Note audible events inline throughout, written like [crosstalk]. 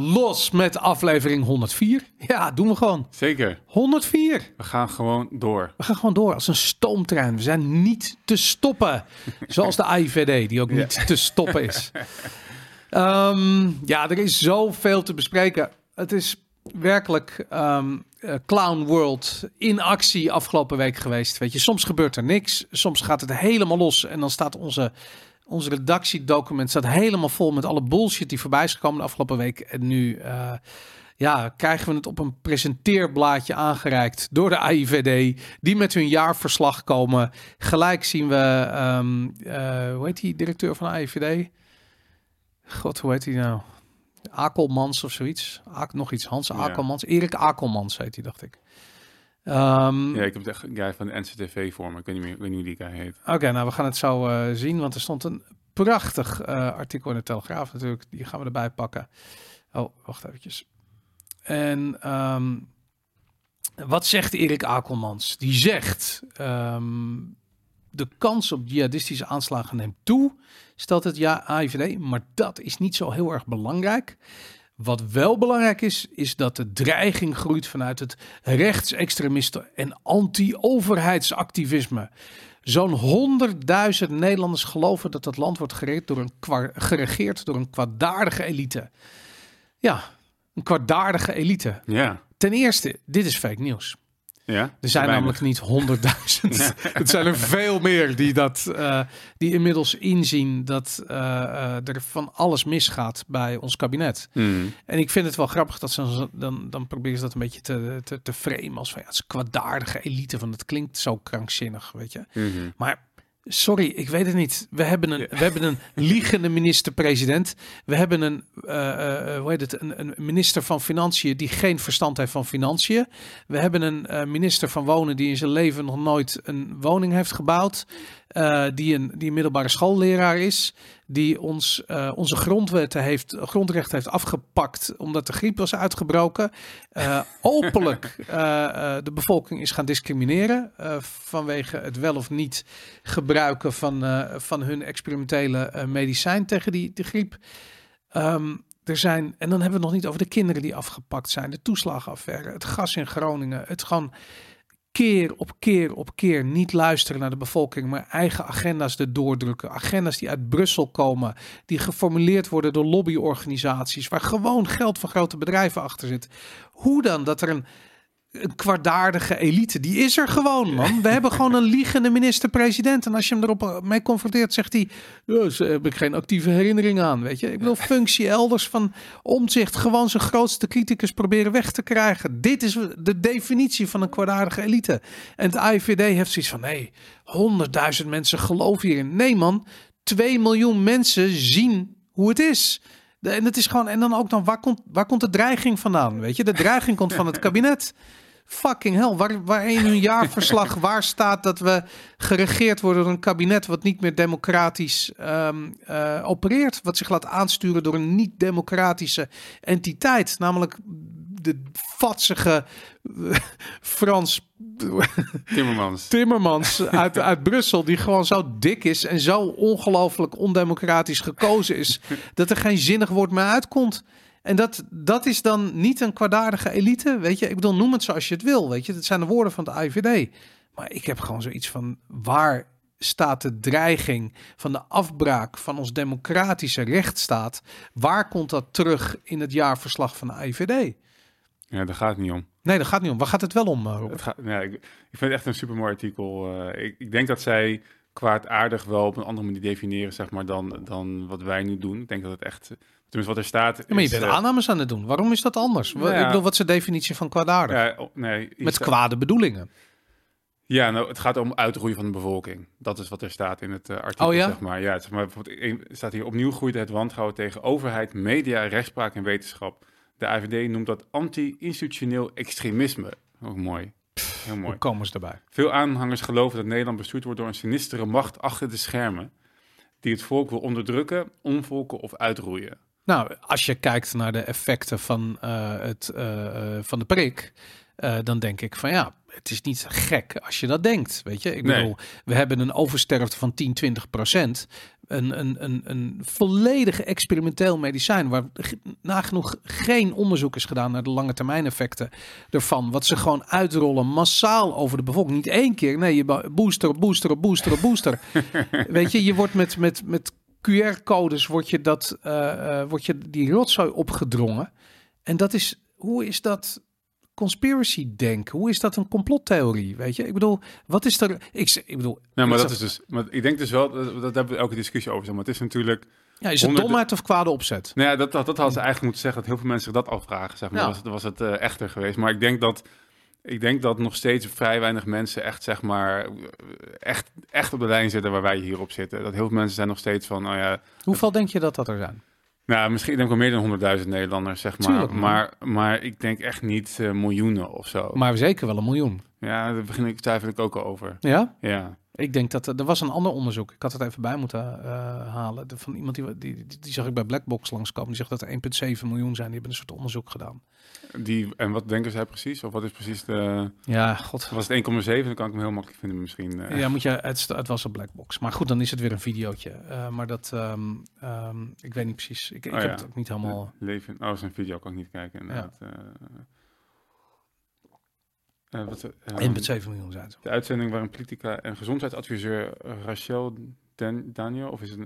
gaan los met aflevering 104. Ja, doen we gewoon. Zeker. 104. We gaan gewoon door. We gaan gewoon door als een stoomtrein. We zijn niet te stoppen. [laughs] Zoals de AIVD, die ook niet te stoppen is. Ehm, ja, er is zoveel te bespreken. Het is werkelijk ehm, eh, Clown World in actie afgelopen week geweest. Weet je, soms gebeurt er niks. Soms gaat het helemaal los. En dan staat onze, onze redactiedocument staat helemaal vol met alle bullshit die voorbij is gekomen de afgelopen week. En nu eh, ja, krijgen we het op een presenteerblaadje aangereikt door de AIVD. Die met hun jaarverslag komen. Gelijk zien we, ehm, eh, hoe heet die directeur van de AIVD? God, hoe heet hij nou? Akelmans of zoiets. Ak, nog iets. Hans Ja. Akelmans. Erik Akelmans heet hij, dacht ik. Ehm, Ja, ik heb het echt een guy van de NCTV voor me. Ik weet niet meer ik weet niet hoe die guy heet. Oké, nou we gaan het zo eh, zien, want er stond een prachtig eh, artikel in de Telegraaf natuurlijk. Die gaan we erbij pakken. Oh, wacht eventjes. En ehm, wat zegt Erik Akelmans? Die zegt, ehm, de kans op jihadistische aanslagen neemt toe, stelt het ja AIVD, maar dat is niet zo heel erg belangrijk. Wat wel belangrijk is, is dat de dreiging groeit vanuit het rechtsextremisten en anti-overheidsactivisme. Zo'n 100.000 Nederlanders geloven dat het land wordt geregeerd door een, geregeerd door een kwaadaardige elite. Ja, een kwaadaardige elite. Ja. Ten eerste, dit is fake nieuws. Ja. Er zijn namelijk niet 100.000. [laughs] Het zijn er veel meer die dat, eh, die inmiddels inzien dat eh, eh, er van alles misgaat bij ons kabinet. Hmm. En ik vind het wel grappig dat ze dan- dan, proberen ze dat een beetje te, te, te framen als van ja, het is een kwaadaardige elite. Van het klinkt zo krankzinnig, weet je. Mhm. Maar sorry, ik weet het niet. We hebben een, we hebben een liegende minister-president. We hebben een, eh, eh, hoe heet het, een, een minister van Financiën die geen verstand heeft van financiën. We hebben een eh, minister van Wonen die in zijn leven nog nooit een woning heeft gebouwd. eh, die, een, die een middelbare schoolleraar is. Die ons, eh, onze grondwetten heeft, grondrecht heeft afgepakt omdat de griep was uitgebroken. eh, openlijk [laughs] eh, de bevolking is gaan discrimineren vanwege het wel of niet gebruiken van, van hun experimentele medicijn tegen die, die griep. Ehm, er zijn, en dan hebben we het nog niet over de kinderen die afgepakt zijn, de toeslagenaffaire, het gas in Groningen, het gewoon keer op keer op keer niet luisteren naar de bevolking, maar eigen agenda's erdoor drukken. Agenda's die uit Brussel komen, die geformuleerd worden door lobbyorganisaties, waar gewoon geld van grote bedrijven achter zit. Hoe dan dat er een, een kwaadaardige elite, die is er gewoon, man. We hebben gewoon een liegende minister-president. En als je hem erop mee confronteert, zegt hij, ja, daar heb ik geen actieve herinnering aan, weet je. Ik bedoel, functie elders van omzicht, gewoon zijn grootste criticus proberen weg te krijgen. Dit is de definitie van een kwaadaardige elite. En het AIVD heeft zoiets van, nee, honderdduizend mensen geloven hierin. Nee, man, 2 miljoen mensen zien hoe het is. En het is gewoon, en dan ook dan, waar komt, waar komt de dreiging vandaan? Weet je, de dreiging komt van het kabinet. Fucking hell, waar, waar in hun jaarverslag waar staat dat we geregeerd worden door een kabinet wat niet meer democratisch ehm, eh, opereert, wat zich laat aansturen door een niet-democratische entiteit, namelijk de vatsige eh, Frans [laughs] Timmermans. Timmermans uit, [laughs] uit Brussel, die gewoon zo dik is en zo ongelooflijk ondemocratisch gekozen is, dat er geen zinnig woord meer uitkomt. En dat, dat is dan niet een kwaadaardige elite, weet je. Ik bedoel, noem het zoals je het wil, weet je. Dat zijn de woorden van de IVD. Maar ik heb gewoon zoiets van, waar staat de dreiging van de afbraak van ons democratische rechtsstaat? Waar komt dat terug in het jaarverslag van de IVD? Ja, daar gaat het niet om. Nee, daar gaat niet om. Waar gaat het wel om, eh? Het gaat, ik, ik vind het echt een supermooi artikel. Eh, ik, ik denk dat zij kwaadaardig wel op een andere manier definiëren, zeg maar, dan, dan wat wij nu doen. Ik denk dat het echt, tenminste wat er staat... Ja, maar je bent eh, aannames aan het doen. Waarom is dat anders? Nou. Ik bedoel, wat is de definitie van kwaadaardig? ja, nee, Met kwade bedoelingen. Ja, nou, het gaat om uitroeien van de bevolking. Dat is wat er staat in het artikel, Oh ja? zeg maar. Ja, zeg maar bijvoorbeeld, staat hier opnieuw groeit het wantrouwen tegen overheid, media, rechtspraak en wetenschap. De AVD noemt dat anti-institutioneel extremisme. Ook mooi. Heel mooi. Hoe komen ze erbij? Veel aanhangers geloven dat Nederland bestuurd wordt door een sinistere macht achter de schermen. Die het volk wil onderdrukken, omvolken of uitroeien. Nou, als je kijkt naar de effecten van, eh, het, eh, eh, van de prik, dan denk ik van ja, het is niet gek als je dat denkt. Weet je, ik Nee. bedoel, we hebben een oversterfte van 10, 20 procent. Een, een, een, een volledig experimenteel medicijn waar ge- nagenoeg geen onderzoek is gedaan naar de lange termijn effecten ervan. Wat ze gewoon uitrollen massaal over de bevolking. Niet één keer, nee, je booster booster booster booster. [laughs] Weet je, je wordt met, met, met QR-codes wordt je, dat, eh, eh, wordt je die rotzooi opgedrongen. En dat is, hoe is dat conspiracy denken? Hoe is dat een complottheorie? Weet je, ik bedoel, wat is er? Ik, ik bedoel, Nou, maar dat is dus. Maar ik denk dus wel, dat, dat hebben we elke discussie over. zeg Maar het is natuurlijk. ja, is het honderden- domheid of kwade opzet? Nou ja, dat, dat, dat hadden ze eigenlijk moeten zeggen. Dat heel veel mensen zich dat afvragen. Zeg maar. Ja. Was het, was het eh, echter geweest. Maar ik denk dat. Ik denk dat nog steeds vrij weinig mensen echt, zeg maar, echt, echt op de lijn zitten waar wij hier op zitten. Dat heel veel mensen zijn nog steeds van, oh ja, Hoeveel denk je dat dat er zijn? Nou, misschien denk ik wel meer dan 100.000 Nederlanders, zeg maar. Tuurlijk, maar, maar ik denk echt niet eh, miljoenen of zo. Maar zeker wel een miljoen. Ja, daar begin ik, twijfel ik ook al over. Ja? Ja. Ik denk dat er er was een ander onderzoek. Ik had het even bij moeten eh, halen. De- Van iemand die, die, die, die zag ik bij Blackbox langskomen. Die zegt dat er 1,7 miljoen zijn. Die hebben een soort onderzoek gedaan. Die, en wat denken zij precies? Of wat is precies de... Ja, god. Was het 1,7? Dan kan ik hem heel makkelijk vinden misschien. eh. Ja, moet je, het, het was een blackbox. Maar goed, dan is het weer een videootje. Eh, maar dat, ehm, ehm, ik weet niet precies. Ik, ik Oh heb ja. het ook niet helemaal... Leven. Oh, zijn video kan ik niet kijken. Inderdaad. Ja. wat, eh, 1,7 miljoen zijn de uitzending waarin politica en gezondheidsadviseur Rachel Dan Daniel, of is het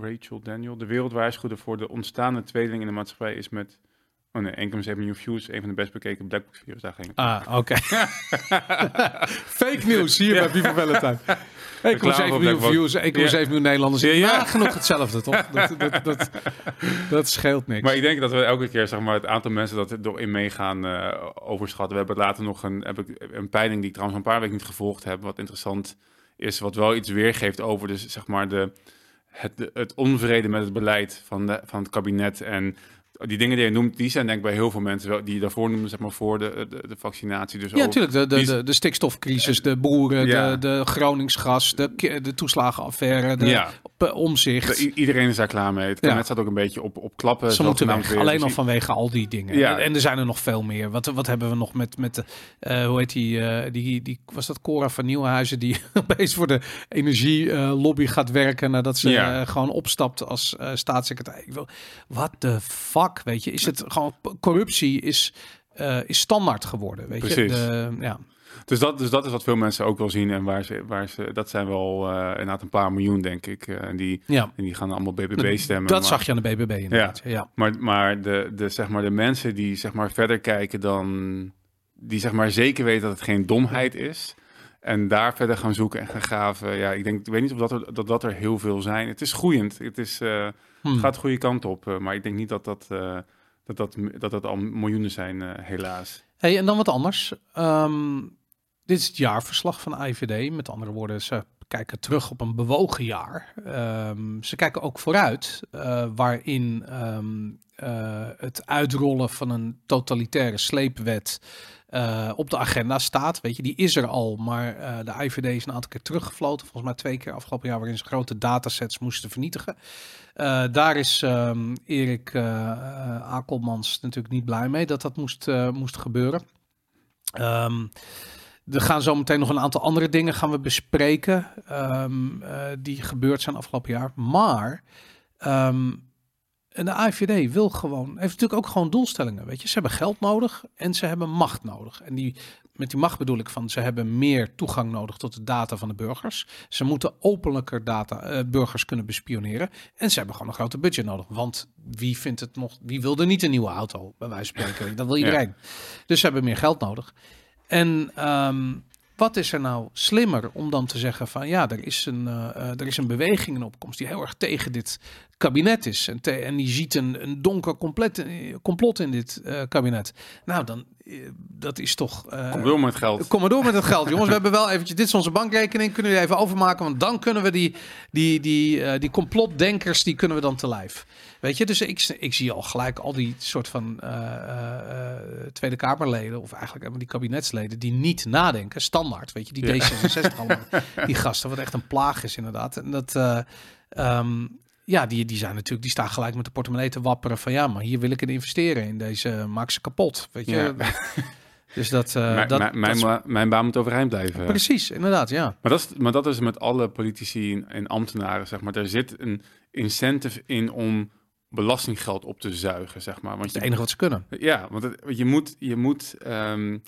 Rachel Daniel, de wereld waarschuwde voor de ontstaande tweedeling in de maatschappij is met, oh nee, 1,7 miljoen views, een van de best bekeken Blackbox video's, daar ging het. Ah, oké. [laughs] Fake news hier bij Viva Valentine. [laughs] 1,7 Reclame voor miljoen views, 1,7 miljoen Nederlanders. Ja, ja. Nagenoeg hetzelfde, toch? [laughs] Dat, dat, dat, dat scheelt niks. Maar ik denk dat we elke keer zeg maar, het aantal mensen dat er door in meegaan eh, overschatten. We hebben later nog een, heb ik, een peiling die ik trouwens een paar weken niet gevolgd heb. Wat interessant is, wat wel iets weergeeft over dus, zeg maar de, het, het onvrede met het beleid van, de, van het kabinet. En die dingen die je noemt, die zijn denk ik bij heel veel mensen wel, die je daarvoor noemden, zeg maar voor de, de, de vaccinatie. Dus Ja, natuurlijk. De, de, die- de, de stikstofcrisis, de boeren, Ja. de, de Groningsgas, de, de toeslagenaffaire, de ja, p- omzicht. de- i- iedereen is daar klaar mee. Het Ja. kabinet staat ook een beetje op, op klappen. Ze moeten zogenaamd weg, weer. alleen Dus al vanwege al die dingen. Ja. En, en er zijn er nog veel meer. Wat, wat hebben we nog met, met de, eh, hoe heet die, eh, die, die, was dat Cora van Nieuwenhuizen, die [laughs] opeens voor de energielobby gaat werken nadat ze Ja. eh, gewoon opstapt als eh, staatssecretaris. Ik wil, what weet je? Is het gewoon, corruptie is, eh, is standaard geworden, weet je? Precies. De, ja. Dus dat, dus dat is wat veel mensen ook wel zien. En waar ze, waar ze, dat zijn wel eh inderdaad een paar miljoen, denk ik. eh, en, die, ja. en die gaan allemaal BBB stemmen. Dat maar, zag je aan de BBB inderdaad. Ja. ja. Maar, maar, de, de, zeg maar de mensen die zeg maar, verder kijken dan... Die zeg maar zeker weten dat het geen domheid is. En daar verder gaan zoeken en gaan graven. Ja, ik, denk, ik weet niet of dat er, dat, dat er heel veel zijn. Het is groeiend. Het, is, eh, Hm. het gaat de goede kant op. eh, maar ik denk niet dat dat, eh, dat, dat, dat, dat al miljoenen zijn, helaas. Hey, en dan wat anders. Ehm, dit is het jaarverslag van IVD. Met andere woorden, ze kijken terug op een bewogen jaar. Ehm, ze kijken ook vooruit, waarin ehm, eh, het uitrollen van een totalitaire sleepwet eh, op de agenda staat. Weet je, die is er al, maar eh, de IVD is een aantal keer teruggefloten. Volgens mij twee keer afgelopen jaar, waarin ze grote datasets moesten vernietigen. Eh, daar is ehm, Erik Akelmans natuurlijk niet blij mee dat dat moest, moest gebeuren. Ehm, er gaan zo meteen nog een aantal andere dingen gaan we bespreken ehm, eh, die gebeurd zijn afgelopen jaar. Maar en de AIVD wil gewoon, heeft natuurlijk ook gewoon doelstellingen. Weet je, ze hebben geld nodig en ze hebben macht nodig. En die, met die macht bedoel ik van, ze hebben meer toegang nodig tot de data van de burgers. Ze moeten openlijker data, eh, burgers kunnen bespioneren. En ze hebben gewoon een groter budget nodig. Want wie vindt het nog, wie wil er niet een nieuwe auto, bij wijze van spreken? Dat wil iedereen. Dus ze hebben meer geld nodig. En ehm, wat is er nou slimmer om dan te zeggen van ja, er is een, eh, er is een beweging in opkomst die heel erg tegen dit kabinet is. En, te- en die ziet een, een donker compleet, eh, complot in dit eh, kabinet. Nou, dan eh, dat is toch. Kom door met geld. Kom maar door met het geld, [laughs] jongens. We hebben wel eventjes, dit is onze bankrekening, kunnen die even overmaken, want dan kunnen we die, die, die, die complotdenkers, die kunnen we dan te lijf. Weet je, dus ik, ik zie al gelijk al die soort van Tweede Kamerleden, of eigenlijk helemaal die kabinetsleden, die niet nadenken, standaard, weet je, die Ja. D66 allemaal, die gasten, wat echt een plaag is inderdaad. En dat, eh, ehm, ja, die, die zijn natuurlijk, die staan gelijk met de portemonnee te wapperen van ja, maar hier wil ik in investeren, in deze, maak ze kapot, weet je. Ja. [laughs] Dus dat, uh, mijn, dat, mijn, dat mijn baan moet overeind blijven. Precies, inderdaad, ja. Maar dat, is, maar dat is met alle politici en, en ambtenaren, zeg maar. Er zit een incentive in om belastinggeld op te zuigen, zeg maar. Want het enige wat ze kunnen. Ja, want het, je moet, je moet ehm,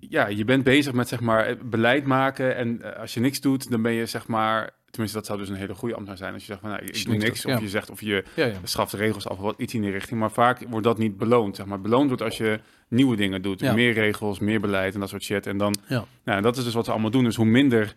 ja, je bent bezig met zeg maar beleid maken en eh, als je niks doet, dan ben je zeg maar, tenminste dat zou dus een hele goede ambtenaar zijn als je zegt van nou, ik, doe niks of ja. je zegt of je Ja, schaft regels af, of wat iets in die richting, maar vaak wordt dat niet beloond, zeg maar. Beloond wordt als je nieuwe dingen doet, meer regels, meer beleid en dat soort shit en dan, nou, dat is dus wat ze allemaal doen, dus hoe minder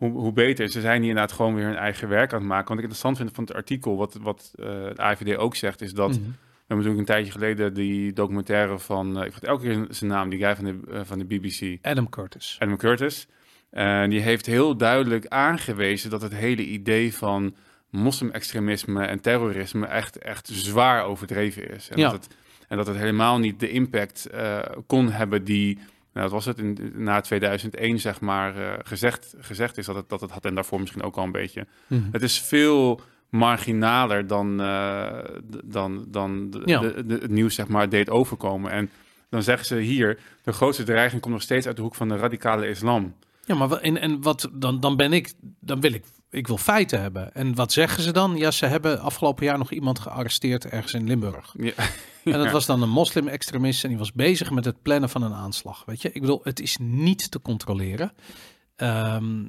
hoe, hoe beter. Ze zijn hier inderdaad gewoon weer hun eigen werk aan het maken. Wat ik interessant vind van het artikel, wat, wat eh, de AIVD ook zegt, is dat Mhm. we hebben natuurlijk een tijdje geleden die documentaire van, eh, ik vergeet elke keer zijn naam, die guy van de, eh, van de BBC, Adam Curtis. Adam Curtis. En die heeft heel duidelijk aangewezen dat het hele idee van moslim-extremisme en terrorisme echt, echt zwaar overdreven is. En, Ja. dat, het, en dat het helemaal niet de impact eh, kon hebben die, nou, dat was het, in, na 2001 zeg maar, eh, gezegd, gezegd is dat het, dat het had. En daarvoor misschien ook al een beetje. Mhm. Het is veel marginaler dan, eh, dan, dan de, Ja. de- de- het nieuws zeg maar, deed overkomen. En dan zeggen ze hier, de grootste dreiging komt nog steeds uit de hoek van de radicale islam. Ja, maar en, en wat dan, dan ben ik, dan wil ik, ik wil feiten hebben. En wat zeggen ze dan? Ja, ze hebben afgelopen jaar nog iemand gearresteerd ergens in Limburg. Ja. En dat was dan een moslim-extremist en die was bezig met het plannen van een aanslag. Weet je, ik bedoel, het is niet te controleren. Ehm,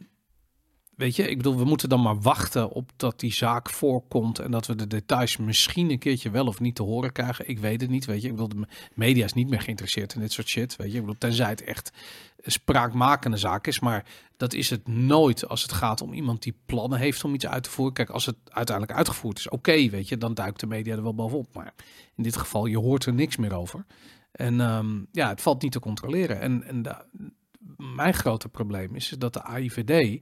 weet je, ik bedoel, we moeten dan maar wachten op dat die zaak voorkomt en dat we de details misschien een keertje wel of niet te horen krijgen. Ik weet het niet, weet je. Ik bedoel, de me- media is niet meer geïnteresseerd in dit soort shit, weet je. Ik bedoel, tenzij het echt spraakmakende zaak is, maar dat is het nooit als het gaat om iemand die plannen heeft om iets uit te voeren. Kijk, als het uiteindelijk uitgevoerd is, oké, weet je, dan duikt de media er wel bovenop. Maar in dit geval, je hoort er niks meer over. En ehm, ja, het valt niet te controleren. En, en mijn grote probleem is dat de AIVD.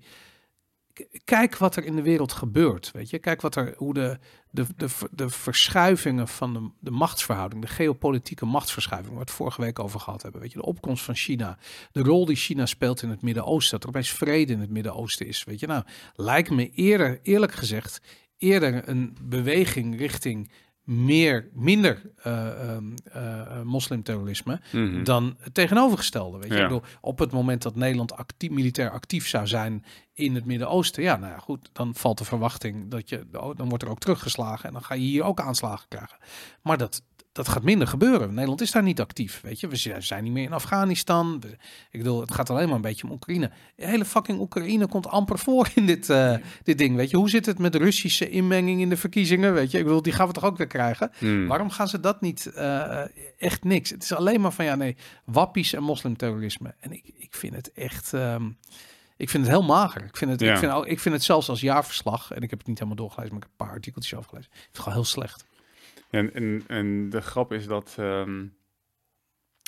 Kijk wat er in de wereld gebeurt. Weet je, kijk wat er, hoe de, de, de, de verschuivingen van de, de machtsverhouding, de geopolitieke machtsverschuiving, waar we het vorige week over gehad hebben. Weet je, de opkomst van China, de rol die China speelt in het Midden-Oosten, dat er opeens vrede in het Midden-Oosten is. Weet je, nou, lijkt me eerder, eerlijk gezegd, eerder een beweging richting meer, minder eh, ehm, eh, eh, moslimterrorisme Mhm. dan het tegenovergestelde. Weet je? Ja. Ik bedoel, op het moment dat Nederland actief, militair actief zou zijn in het Midden-Oosten, ja, nou ja, goed, dan valt de verwachting dat je, oh, dan wordt er ook teruggeslagen en dan ga je hier ook aanslagen krijgen. Maar dat, dat gaat minder gebeuren. Nederland is daar niet actief, weet je. We zijn- niet meer in Afghanistan. Ik bedoel, het gaat alleen maar een beetje om Oekraïne. De hele fucking Oekraïne komt amper voor in dit, eh, dit ding, weet je. Hoe zit het met Russische inmenging in de verkiezingen, weet je? Ik bedoel, die gaan we toch ook weer krijgen? Hmm. Waarom gaan ze dat niet? eh, echt niks. Het is alleen maar van ja, nee, wappies en moslimterrorisme. En ik, ik vind het echt. ehm, ik vind het heel mager. Ik vind het, Ja. ik, vind, ik vind het zelfs als jaarverslag, en ik heb het niet helemaal doorgelezen, maar ik heb een paar artikeltjes over gelezen. Het is gewoon heel slecht. En, en, en de grap is dat. ehm,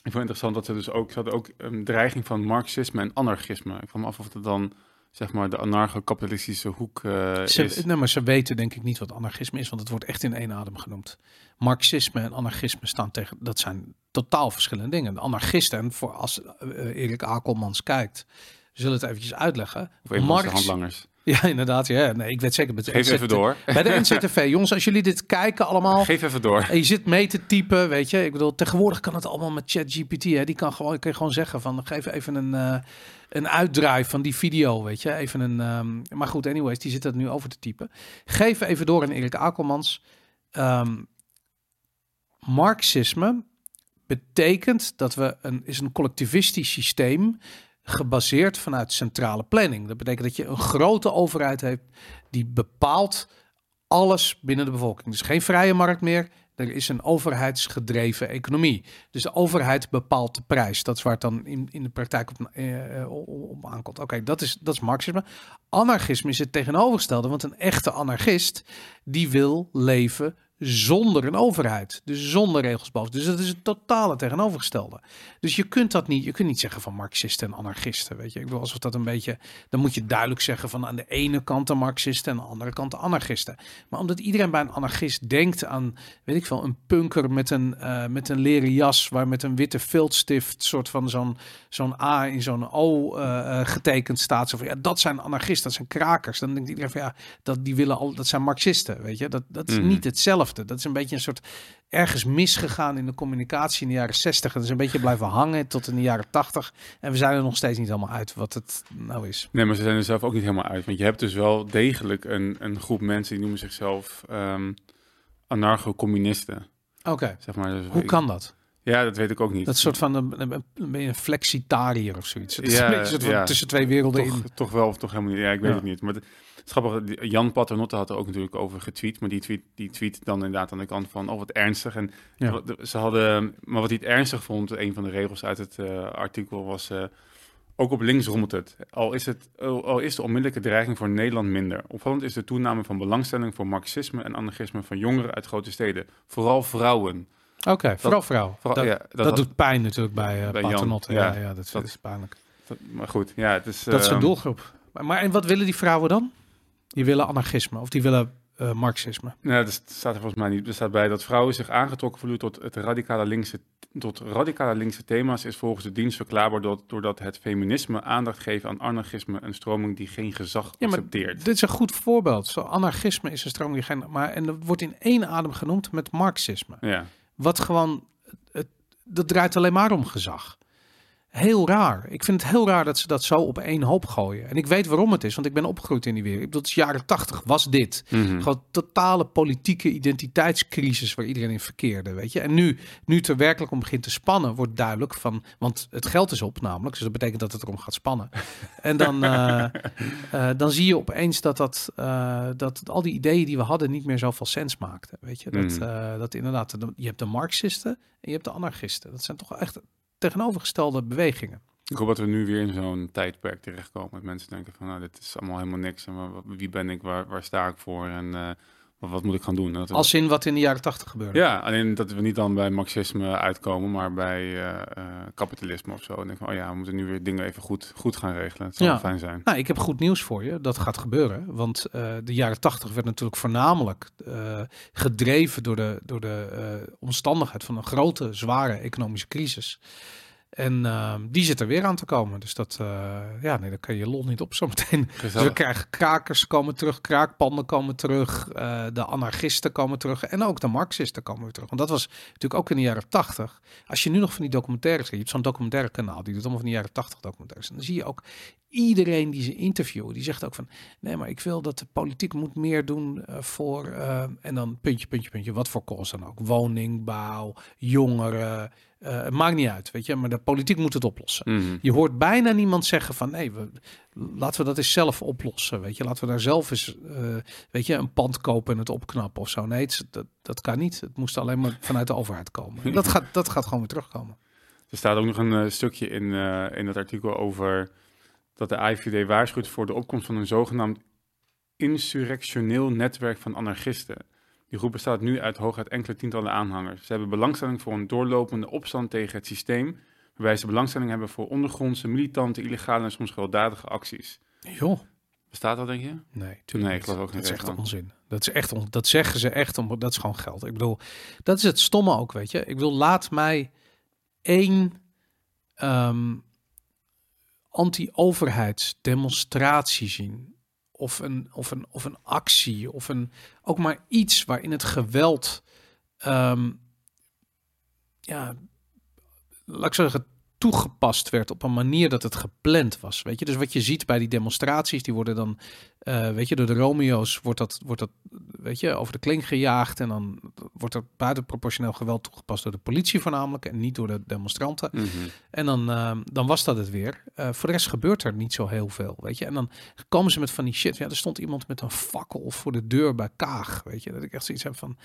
ik vond het interessant dat ze dus ook. Ze hadden ook een dreiging van marxisme en anarchisme. Ik me af of het dan. zeg maar de anarcho-kapitalistische hoek eh, Ze, is. nee, maar ze weten denk ik niet wat anarchisme is, want het wordt echt in één adem genoemd. Marxisme en anarchisme staan tegen, dat zijn totaal verschillende dingen. De anarchisten, en voor als eh, Erik Akelmans kijkt, zullen het eventjes uitleggen. Of een van de Marx- handlangers. Ja, inderdaad. Ja. Nee, ik weet zeker. Met Geef even door. Bij de NCTV. [laughs] Jongens, als jullie dit kijken allemaal. Geef even door. En je zit mee te typen, weet je. Ik bedoel, tegenwoordig kan het allemaal met ChatGPT. hè. Die kan gewoon, kan je gewoon zeggen van, geef even een, eh een uitdraai van die video, weet je. Even een, ehm, maar goed, anyways, die zit dat nu over te typen. Geef even door aan Erik Akelmans. Ehm, Marxisme betekent dat we een, is een collectivistisch systeem gebaseerd vanuit centrale planning. Dat betekent dat je een grote overheid hebt die bepaalt alles binnen de bevolking. Dus geen vrije markt meer. Er is een overheidsgedreven economie. Dus de overheid bepaalt de prijs. Dat is waar het dan in, in de praktijk op, eh, op, aankomt. Oké, dat, is, dat is marxisme. Anarchisme is het tegenovergestelde. Want een echte anarchist, die wil leven zonder een overheid. Dus zonder regels boven. Dus dat is het totale tegenovergestelde. Dus je kunt dat niet, je kunt niet zeggen van marxisten en anarchisten. Weet je, ik bedoel, alsof dat een beetje, dan moet je duidelijk zeggen van aan de ene kant de marxisten en aan de andere kant de anarchisten. Maar omdat iedereen bij een anarchist denkt aan, weet ik veel, een punker met een, eh, met een leren jas, waar met een witte viltstift, soort van zo'n zo'n A in zo'n O eh, eh, getekend staat. Zo van, ja, dat zijn anarchisten, dat zijn krakers. Dan denkt iedereen van ja, dat, die willen al, dat zijn marxisten, weet je. Dat, dat is Mhm. niet hetzelfde. Hetzelfde. Dat is een beetje een soort ergens misgegaan in de communicatie in de jaren 60. En dat is een beetje blijven hangen tot in de jaren 80. En we zijn er nog steeds niet helemaal uit wat het nou is. Nee, maar ze zijn er zelf ook niet helemaal uit. Want je hebt dus wel degelijk een, een groep mensen die noemen zichzelf um, anarcho-communisten. Oké. Zeg maar, dus Hoe kan dat? Ja, dat weet ik ook niet. Dat soort van een, een, flexitariër of zoiets. Het is Ja, een beetje ja. tussen twee werelden toch, in. toch wel of toch helemaal niet. Ja, ik weet Ja. het niet. Maar grappig, Jan Paternotte had er ook natuurlijk over getweet. Maar die tweet, die tweet dan inderdaad aan de kant van, oh wat ernstig. En Ja. ze hadden, maar wat hij het ernstig vond, een van de regels uit het eh, artikel was... eh, ook op links rommelt het. Al is, het, al is de onmiddellijke dreiging voor Nederland minder. Opvallend is de toename van belangstelling voor marxisme en anarchisme van jongeren uit grote steden. Vooral vrouwen. Oké, vooral vrouw. Vooral- dat ja, dat, had- doet pijn natuurlijk bij, uh, bij Paternotte. Ja, ja. ja, dat, Dat- is pijnlijk. dat- maar goed, ja, het is... Dat is een ehm, doelgroep. Maar en wat willen die vrouwen dan? Die willen anarchisme of die willen eh, marxisme. Nee, dat staat er volgens mij niet. Er staat bij dat vrouwen zich aangetrokken voelen tot het radicale linkse, tot radicale linkse thema's is volgens de dienst verklaarbaar door, doordat het feminisme aandacht geeft aan anarchisme, een stroming die geen gezag Ja, maar accepteert. dit is een goed voorbeeld. Zo, anarchisme is een stroming die geen... Maar, en dat wordt in één adem genoemd met marxisme. Ja, Wat gewoon... Het, dat draait alleen maar om gezag. Heel raar. Ik vind het heel raar dat ze dat zo op één hoop gooien. En ik weet waarom het is, want ik ben opgegroeid in die wereld. Ik bedoel, het is jaren tachtig was dit. Mhm. Gewoon totale politieke identiteitscrisis waar iedereen in verkeerde, weet je. En nu, nu het er werkelijk om begint te spannen, wordt duidelijk van, want het geld is op namelijk, dus dat betekent dat het erom gaat spannen. [laughs] en dan, eh, eh, dan zie je opeens dat, dat, eh, dat al die ideeën die we hadden niet meer zoveel sens maakten, weet je. Dat, Mhm. dat inderdaad, de- je hebt de marxisten en je hebt de anarchisten. Dat zijn toch echt tegenovergestelde bewegingen. Ik hoop dat we nu weer in zo'n tijdperk terechtkomen. Dat mensen denken van, nou, dit is allemaal helemaal niks. En wie ben ik, waar, waar sta ik voor en eh, wat, wat moet ik gaan doen? Dat Als in wat in de jaren tachtig gebeurde. Ja, alleen dat we niet dan bij marxisme uitkomen, maar bij eh, eh, kapitalisme of zo. En denk van, oh ja, we moeten nu weer dingen even goed, goed gaan regelen. Het zou Ja. fijn zijn. Nou, ik heb goed nieuws voor je. Dat gaat gebeuren. Want eh, de jaren tachtig werd natuurlijk voornamelijk gedreven door de, door de omstandigheid van een grote, zware economische crisis. En eh, die zit er weer aan te komen. Dus dat, eh, ja, nee, dan kan je lol niet op zometeen. [laughs] Dus we krijgen krakers komen terug, kraakpanden komen terug, eh, de anarchisten komen terug en ook de marxisten komen weer terug. Want dat was natuurlijk ook in de jaren tachtig. Als je nu nog van die documentaires ziet, je hebt zo'n documentaire kanaal, die doet allemaal van die jaren tachtig documentaires. En dan zie je ook iedereen die ze interviewen, die zegt ook van, nee, maar ik wil dat de politiek moet meer doen eh, voor, eh, en dan puntje, puntje, puntje, wat voor kost dan ook. Woningbouw, jongeren, eh, het maakt niet uit, weet je, maar de politiek moet het oplossen. Mhm. Je hoort bijna niemand zeggen van nee, we, laten we dat eens zelf oplossen. Weet je, laten we daar zelf eens weet je, een pand kopen en het opknappen of zo. Nee, het dat, dat kan niet. Het moest alleen maar vanuit de overheid komen. En dat gaat, dat gaat gewoon weer terugkomen. Er staat ook nog een stukje in, in dat artikel over dat de AIVD waarschuwt voor de opkomst van een zogenaamd insurrectioneel netwerk van anarchisten. Die groep bestaat nu uit hooguit enkele tientallen aanhangers. Ze hebben belangstelling voor een doorlopende opstand tegen het systeem, waarbij ze belangstelling hebben voor ondergrondse, militante, illegale en soms gewelddadige acties. Joh. Bestaat dat, denk je? Nee, tuurlijk Nee, ik geloof ook Dat niet is echt onzin. Dat is echt on, dat zeggen ze echt om dat is gewoon geld. Ik bedoel, dat is het stomme ook, weet je. Ik wil laat mij één ehm, anti-overheidsdemonstratie zien. Of een of een of een actie of een ook maar iets waarin het geweld ehm, ja laat ik zeggen toegepast werd op een manier dat het gepland was. Weet je, dus wat je ziet bij die demonstraties, die worden dan, eh, weet je, door de Romeo's wordt dat, wordt dat, weet je, over de kling gejaagd en dan wordt er buitenproportioneel geweld toegepast door de politie voornamelijk en niet door de demonstranten. Mhm. En dan, eh, dan was dat het weer. Eh, voor de rest gebeurt er niet zo heel veel, weet je. En dan komen ze met van die shit. Ja, er stond iemand met een fakkel voor de deur bij Kaag, weet je. Dat ik echt zoiets heb van,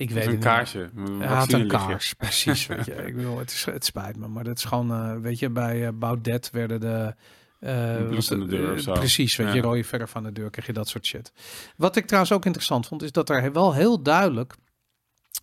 ik weet het een niet. kaarsje. Een had kaars, precies. Weet je. [laughs] Ik bedoel, het, is, het spijt me, maar dat is gewoon, eh, weet je, bij eh, Baudet werden de... eh, was de het, deur of zo. Precies, weet je, rode verf aan de deur, krijg je dat soort shit. Wat ik trouwens ook interessant vond, is dat er wel heel duidelijk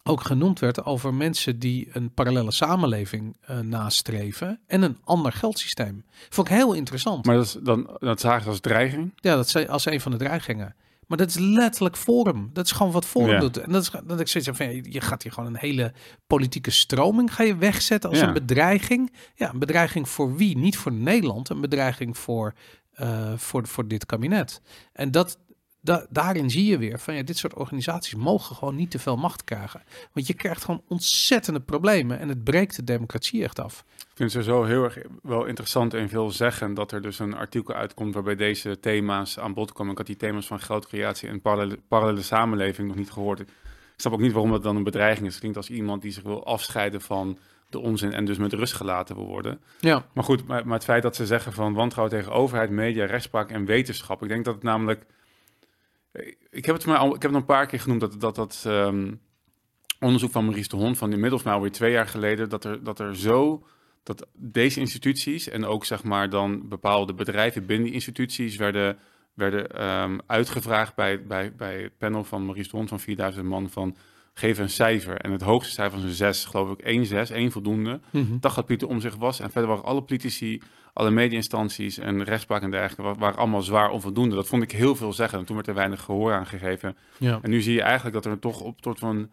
ook genoemd werd over mensen die een parallele samenleving nastreven en een ander geldsysteem. Vond ik heel interessant. Maar dat, is dan, dat zagen ze als dreiging. Ja, dat zei als een van de dreigingen. Maar dat is letterlijk Forum. Dat is gewoon wat Forum Ja. doet. En dat is dat ik zoiets heb van, je gaat hier gewoon een hele politieke stroming ga je wegzetten als Ja. een bedreiging. Ja, een bedreiging voor wie? Niet voor Nederland, een bedreiging voor, eh, voor, voor dit kabinet. En dat, da daarin zie je weer van ja, dit soort organisaties mogen gewoon niet te veel macht krijgen. Want je krijgt gewoon ontzettende problemen en het breekt de democratie echt af. Ik vind het zo heel erg wel interessant en veel zeggen dat er dus een artikel uitkomt waarbij deze thema's aan bod komen. Ik had die thema's van geldcreatie en parallele, parallele samenleving nog niet gehoord. Ik snap ook niet waarom dat dan een bedreiging is. Het klinkt als iemand die zich wil afscheiden van de onzin en dus met rust gelaten wil worden. Ja. Maar goed, maar, maar het feit dat ze zeggen van wantrouwen tegen overheid, media, rechtspraak en wetenschap. Ik denk dat het namelijk. Ik heb het, maar al, ik heb het een paar keer genoemd dat dat, dat um, onderzoek van Maurice de Hond van inmiddels maar alweer twee jaar geleden, dat er, dat er zo dat deze instituties en ook zeg maar dan bepaalde bedrijven binnen die instituties werden, werden um, uitgevraagd bij, bij, bij het panel van Maurice de Hond van 4000 man van geven een cijfer. En het hoogste cijfer was een 6, geloof ik. 1 6, 1 voldoende. Mhm. Dat gaat Pieter om zich was. En verder waren alle politici, alle media-instanties en rechtspraak en dergelijke, waren allemaal zwaar onvoldoende. Dat vond ik heel veel zeggen. En toen werd er weinig gehoor aan gegeven. Ja. En nu zie je eigenlijk dat er toch op tot van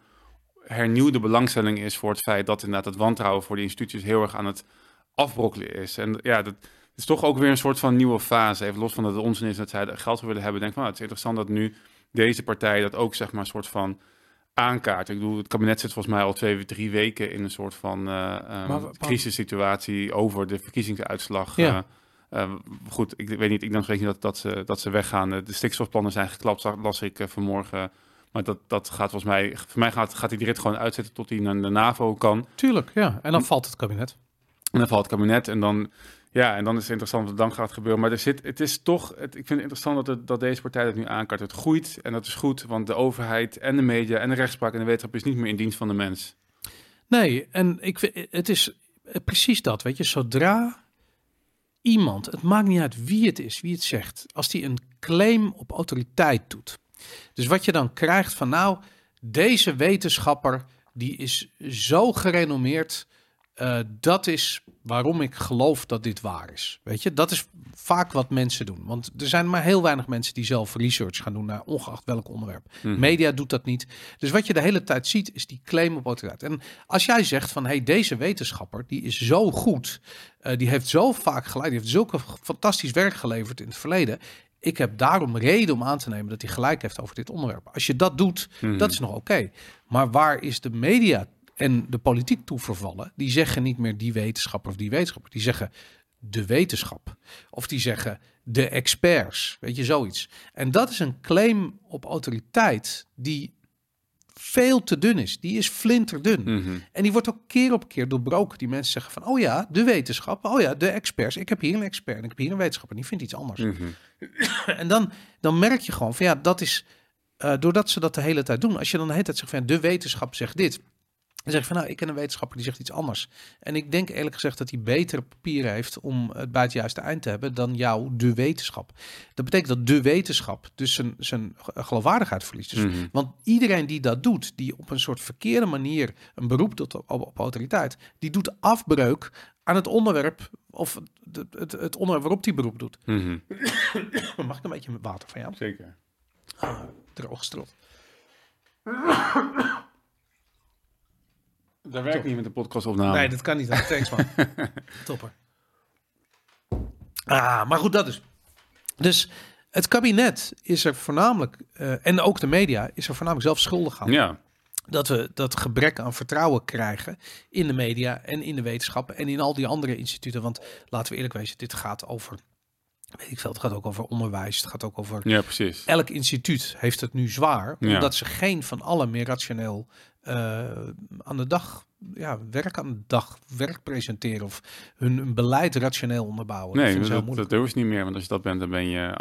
hernieuwde belangstelling is voor het feit dat inderdaad het wantrouwen voor de instituties heel erg aan het afbrokkelen is. En ja, dat is toch ook weer een soort van nieuwe fase. Even los van dat het onzin is dat zij geld willen hebben. Denk van, nou, het is interessant dat nu deze partij dat ook zeg maar een soort van aankaart. Ik bedoel, het kabinet zit volgens mij al twee, drie weken in een soort van uh, um, crisissituatie over de verkiezingsuitslag. Ja. Uh, uh, goed, ik weet niet, ik denk niet dat, dat, ze, dat ze weggaan. De stikstofplannen zijn geklapt, las ik vanmorgen. Maar dat, dat gaat volgens mij, voor mij gaat, gaat hij die rit gewoon uitzetten tot hij naar de NAVO kan. Tuurlijk, ja. En dan valt het kabinet. En dan valt het kabinet en dan ja, en dan is het interessant wat er dan gaat gebeuren. Maar er zit, het is toch, het, ik vind het interessant dat, het, dat deze partij dat nu aankaart. Het groeit en dat is goed, want de overheid en de media en de rechtspraak en de wetenschap is niet meer in dienst van de mens. Nee, en ik vind, het is precies dat, weet je. Zodra iemand, het maakt niet uit wie het is, wie het zegt, als die een claim op autoriteit doet. Dus wat je dan krijgt van nou, deze wetenschapper, die is zo gerenommeerd uh, dat is waarom ik geloof dat dit waar is. Weet je, dat is vaak wat mensen doen. Want er zijn maar heel weinig mensen die zelf research gaan doen naar ongeacht welk onderwerp. Mhm. Media doet dat niet. Dus wat je de hele tijd ziet is die claim op autoriteit. En als jij zegt van hey, deze wetenschapper die is zo goed, uh, die heeft zo vaak geleid, die heeft zulke fantastisch werk geleverd in het verleden. Ik heb daarom reden om aan te nemen dat hij gelijk heeft over dit onderwerp. Als je dat doet, Mhm. dat is nog oké. Maar waar is de media en de politiek toe vervallen, die zeggen niet meer die wetenschapper of die wetenschapper. Die zeggen de wetenschap. Of die zeggen de experts. Weet je, zoiets. En dat is een claim op autoriteit die veel te dun is. Die is flinterdun. Mhm. En die wordt ook keer op keer doorbroken. Die mensen zeggen van, oh ja, de wetenschap. Oh ja, de experts. Ik heb hier een expert en ik heb hier een wetenschapper. En die vindt iets anders. Mhm. [clears throat] En dan, dan merk je gewoon van, ja, dat is... eh, doordat ze dat de hele tijd doen. Als je dan de hele tijd zegt van, de wetenschap zegt dit... Dan zeg je van nou, ik ken een wetenschapper die zegt iets anders. En ik denk eerlijk gezegd dat hij betere papieren heeft om het bij het juiste eind te hebben dan jou, de wetenschap. Dat betekent dat de wetenschap dus zijn, zijn geloofwaardigheid verliest. Dus, Mhm. Want iedereen die dat doet, die op een soort verkeerde manier een beroep doet op, op autoriteit, die doet afbreuk aan het onderwerp of het, het, het onderwerp waarop die beroep doet. Mhm. [coughs] Mag ik een beetje water van jou? Zeker. Droog gestrot. Dat werkt niet met de podcast opname. Nee, dat kan niet. Thanks man. [laughs] Topper. Ah, maar goed, dat is. Dus het kabinet is er voornamelijk, eh, en ook de media, is er voornamelijk zelf schuldig aan. Ja, Dat we dat gebrek aan vertrouwen krijgen in de media en in de wetenschap en in al die andere instituten. Want laten we eerlijk wezen, dit gaat over, weet ik veel, het gaat ook over onderwijs. Het gaat ook over ja, precies. elk instituut heeft het nu zwaar, Ja. omdat ze geen van allen meer rationeel aan de dag, ja, werk aan de dag, werk presenteren of hun, hun beleid rationeel onderbouwen. Nee, dat, dat, moeilijk. durf je niet meer. Want als je dat bent, dan ben je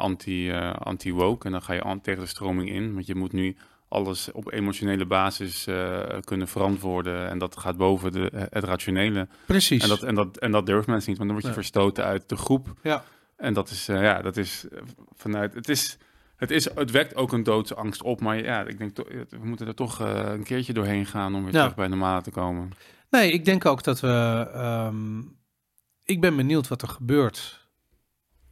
eh, anti-woke. En dan ga je tegen de stroming in. Want je moet nu alles op emotionele basis eh, kunnen verantwoorden. En dat gaat boven de, het rationele. Precies. En dat, en, dat, en dat durft mensen niet, want dan word je Ja. verstoten uit de groep. Ja. En dat is, eh, ja, dat is eh, vanuit, het is, het is, het wekt ook een doodsangst op. Maar ja, ik denk, we moeten er toch eh, een keertje doorheen gaan om weer Ja. terug bij normaal te komen. Nee, ik denk ook dat we. ehm, ik ben benieuwd wat er gebeurt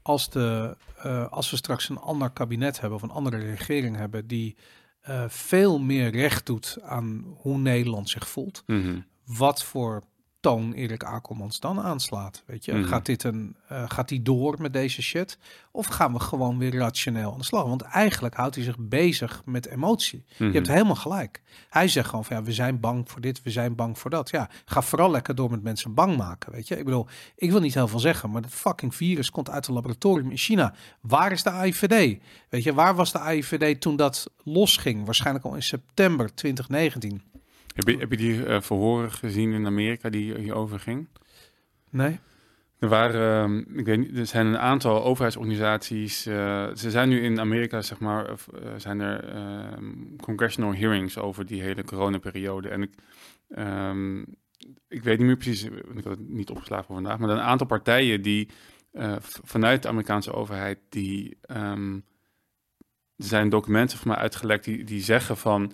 als, de, eh, als we straks een ander kabinet hebben of een andere regering hebben die eh, veel meer recht doet aan hoe Nederland zich voelt. Mhm. Wat voor toon Erik Akelmans dan aanslaat. Weet je, Mhm. gaat dit een, eh, gaat hij door met deze shit? Of gaan we gewoon weer rationeel aan de slag? Want eigenlijk houdt hij zich bezig met emotie. Mhm. Je hebt helemaal gelijk. Hij zegt gewoon van ja, we zijn bang voor dit, we zijn bang voor dat. Ja, ga vooral lekker door met mensen bang maken, weet je. Ik bedoel, ik wil niet heel veel zeggen, maar dat fucking virus komt uit een laboratorium in China. Waar is de AIVD? Weet je, waar was de AIVD toen dat losging? Waarschijnlijk al in september 2019. Heb je, heb je die eh, verhoren gezien in Amerika die hierover ging? Nee? Er waren, ehm, ik weet niet, er zijn een aantal overheidsorganisaties. eh, ze zijn nu in Amerika, zeg maar, eh, zijn er ehm, congressional hearings over die hele coronaperiode. En ik, ehm, ik weet niet meer precies, ik had het niet opgeslagen voor vandaag, maar een aantal partijen die vanuit de Amerikaanse overheid, die er zijn documenten van mij uitgelekt die, die zeggen van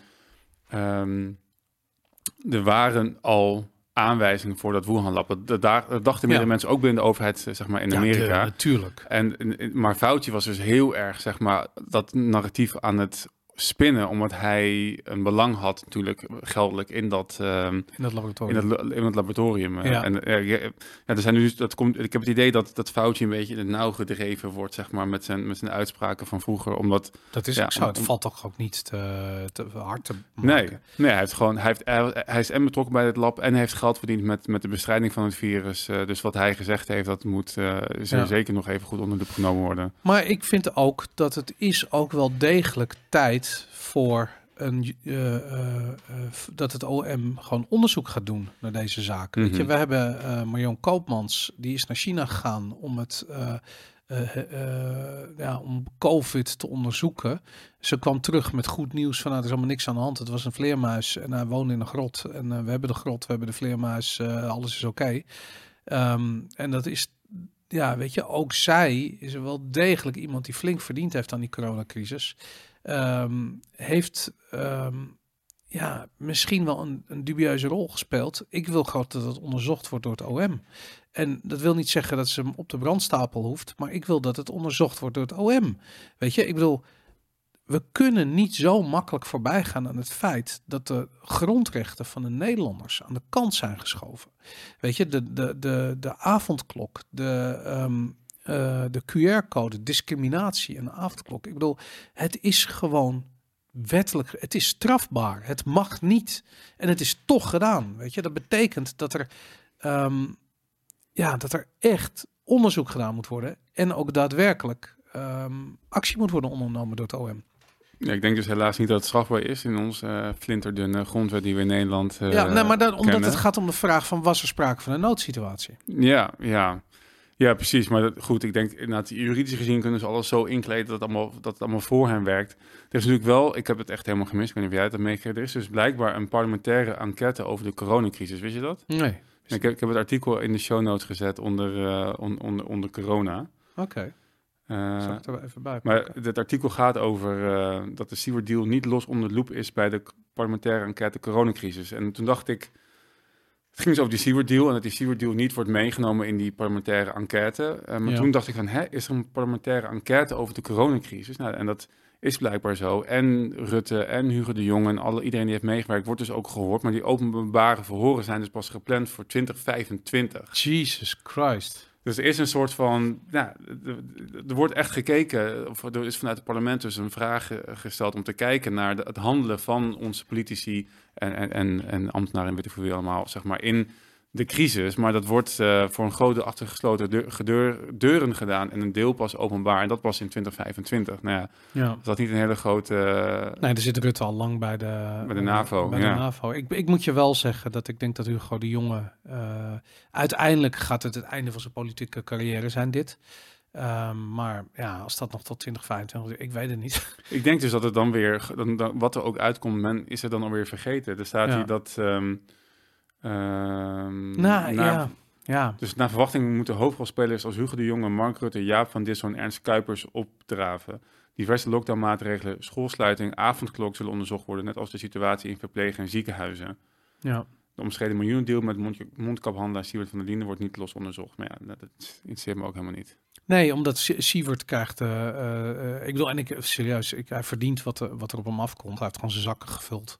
er waren al aanwijzingen voor dat Wuhan-lab. Dat, daar- dachten meerdere Ja. mensen ook binnen de overheid, eh, zeg maar, in Amerika. natuurlijk. En, maar Fauci was dus heel erg, zeg maar, dat narratief aan het spinnen, omdat hij een belang had natuurlijk geldelijk in dat, ehm, In dat in laboratorium. dat, in dat laboratorium. eh. Ja. En eh, ja, er zijn nu, dat komt, ik heb het idee dat, dat Fauci een beetje in het nauw gedreven wordt, zeg maar, met zijn, met zijn uitspraken van vroeger, omdat dat is ja, ook zo. Het valt toch ook niet te, te hard te maken. Nee, nee hij, heeft gewoon, hij, heeft, hij, hij is en betrokken bij het lab en hij heeft geld verdiend met, met de bestrijding van het virus. Eh, dus wat hij gezegd heeft, dat moet Ja. zeker nog even goed onder de loep genomen worden. Maar ik vind ook dat het is ook wel degelijk tijd voor een, eh, eh, eh, dat het OM gewoon onderzoek gaat doen naar deze zaak. Weet je, Mhm. we hebben Marion Koopmans, die is naar China gegaan om het. ja, om COVID te onderzoeken. Ze kwam terug met goed nieuws van nou, er is allemaal niks aan de hand. Het was een vleermuis en hij woonde in een grot. En we hebben de grot, we hebben de vleermuis, alles is oké. Ehm, en dat is ja, weet je, ook zij is er wel degelijk iemand die flink verdiend heeft aan die coronacrisis. Ehm, heeft ehm, ja, misschien wel een, een dubieuze rol gespeeld. Ik wil gewoon dat het onderzocht wordt door het OM. En dat wil niet zeggen dat ze hem op de brandstapel hoeft, maar ik wil dat het onderzocht wordt door het OM. Weet je, ik bedoel, we kunnen niet zo makkelijk voorbij gaan aan het feit dat de grondrechten van de Nederlanders aan de kant zijn geschoven. Weet je, de, de, de, de avondklok, de, ehm, eh, de QR-code, discriminatie en de avondklok. Ik bedoel, het is gewoon wettelijk, het is strafbaar. Het mag niet. En het is toch gedaan. Weet je, dat betekent dat er, ehm, ja, dat er echt onderzoek gedaan moet worden. En ook daadwerkelijk ehm, actie moet worden ondernomen door het OM. Ja, ik denk dus helaas niet dat het strafbaar is in onze eh, flinterdunne grondwet die we in Nederland eh ja, nee, maar dan, omdat het gaat om de vraag van was er sprake van een noodsituatie? Ja, ja. Ja, precies. Maar dat, goed, ik denk inderdaad, juridisch gezien kunnen ze alles zo inkleden dat het allemaal, dat het allemaal voor hen werkt. Er is natuurlijk wel, ik heb het echt helemaal gemist, ik weet niet of jij het hebt meegekregen, er is dus blijkbaar een parlementaire enquête over de coronacrisis. Wist je dat? Nee. Ik heb, ik heb het artikel in de show notes gezet onder, eh, on- onder, onder corona. Oké, Eh, zal ik er wel even bij maar het artikel gaat over eh, dat de Seward deal niet los onder de loep is bij de parlementaire enquête coronacrisis. En toen dacht ik, het ging dus over die Seward deal en dat die Seward deal niet wordt meegenomen in die parlementaire enquête. Eh, maar Ja. toen dacht ik van, hè, is er een parlementaire enquête over de coronacrisis? Nou, en dat is blijkbaar zo. En Rutte en Hugo de Jong en alle, iedereen die heeft meegewerkt wordt dus ook gehoord. Maar die openbare verhoren zijn dus pas gepland voor 2025. Jesus Christ. Dus er is een soort van, ja, er- wordt echt gekeken, of er is vanuit het parlement dus een vraag gesteld om te kijken naar de- het handelen van onze politici en, en, en, en ambtenaren en weet ik veel wie allemaal, zeg maar, in de crisis. Maar dat wordt eh, voor een grote achter gesloten deur- deuren gedaan en een deel pas openbaar en dat pas in 2025. Nou ja, Ja. is dat niet een hele grote... eh, Nee, er zit Rutte al lang bij de, Bij de NAVO, Bij ja. de NAVO. Ik, ik moet je wel zeggen dat ik denk dat Hugo de Jonge... eh, uiteindelijk gaat het het einde van zijn politieke carrière zijn, dit. Ehm, maar ja, als dat nog tot 2025... Ik weet het niet. [laughs] Ik denk dus dat het dan weer, dan, dan- wat er ook uitkomt, men is er dan alweer vergeten. Er staat Ja. hier dat... nou, na- ja. Ja. Dus naar verwachting moeten hoofdrolspelers als Hugo de Jonge, Mark Rutte, Jaap van Dissel en Ernst Kuipers opdraven. Diverse lockdownmaatregelen, schoolsluiting, avondklok zullen onderzocht worden, net als de situatie in verpleeg- en ziekenhuizen. ja. De omstreden miljoenendeal met mond, mondkaphandelaar Siewert van der Linden wordt niet los onderzocht. Maar ja, dat interesseert me ook helemaal niet. Nee, omdat Sie- Siewert krijgt... eh, eh, eh, ik bedoel, en ik serieus, ik, hij verdient wat, er- wat er op hem afkomt. Hij heeft gewoon zijn zakken gevuld.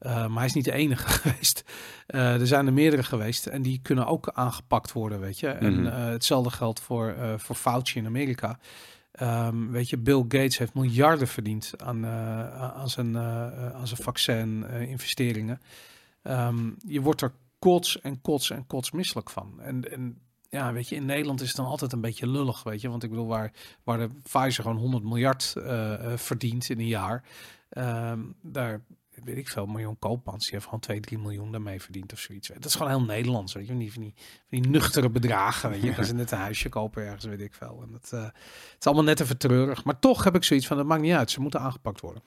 Uh, maar hij is niet de enige [laughs] geweest. Er zijn er meerdere geweest en die kunnen ook aangepakt worden, weet je. En Mhm. hetzelfde geldt voor, voor Fauci in Amerika. Um, weet je, Bill Gates heeft miljarden verdiend aan, aan zijn, aan zijn vaccin-investeringen. Um, je wordt er kots en kots en kots misselijk van. En, en ja, weet je, in Nederland is het dan altijd een beetje lullig, weet je. Want ik bedoel, waar, waar de Pfizer gewoon 100 miljard uh, verdient in een jaar, um, daar weet ik veel, miljoen koopmans, die heeft gewoon 2, 3 miljoen daarmee verdiend of zoiets. Dat is gewoon heel Nederlands, weet je. Van die, van die, van die nuchtere bedragen, weet je. [laughs] Kan ze net een huisje kopen ergens, weet ik veel. En dat, uh, het is allemaal net even treurig. Maar toch heb ik zoiets van, dat maakt niet uit. Ze moeten aangepakt worden.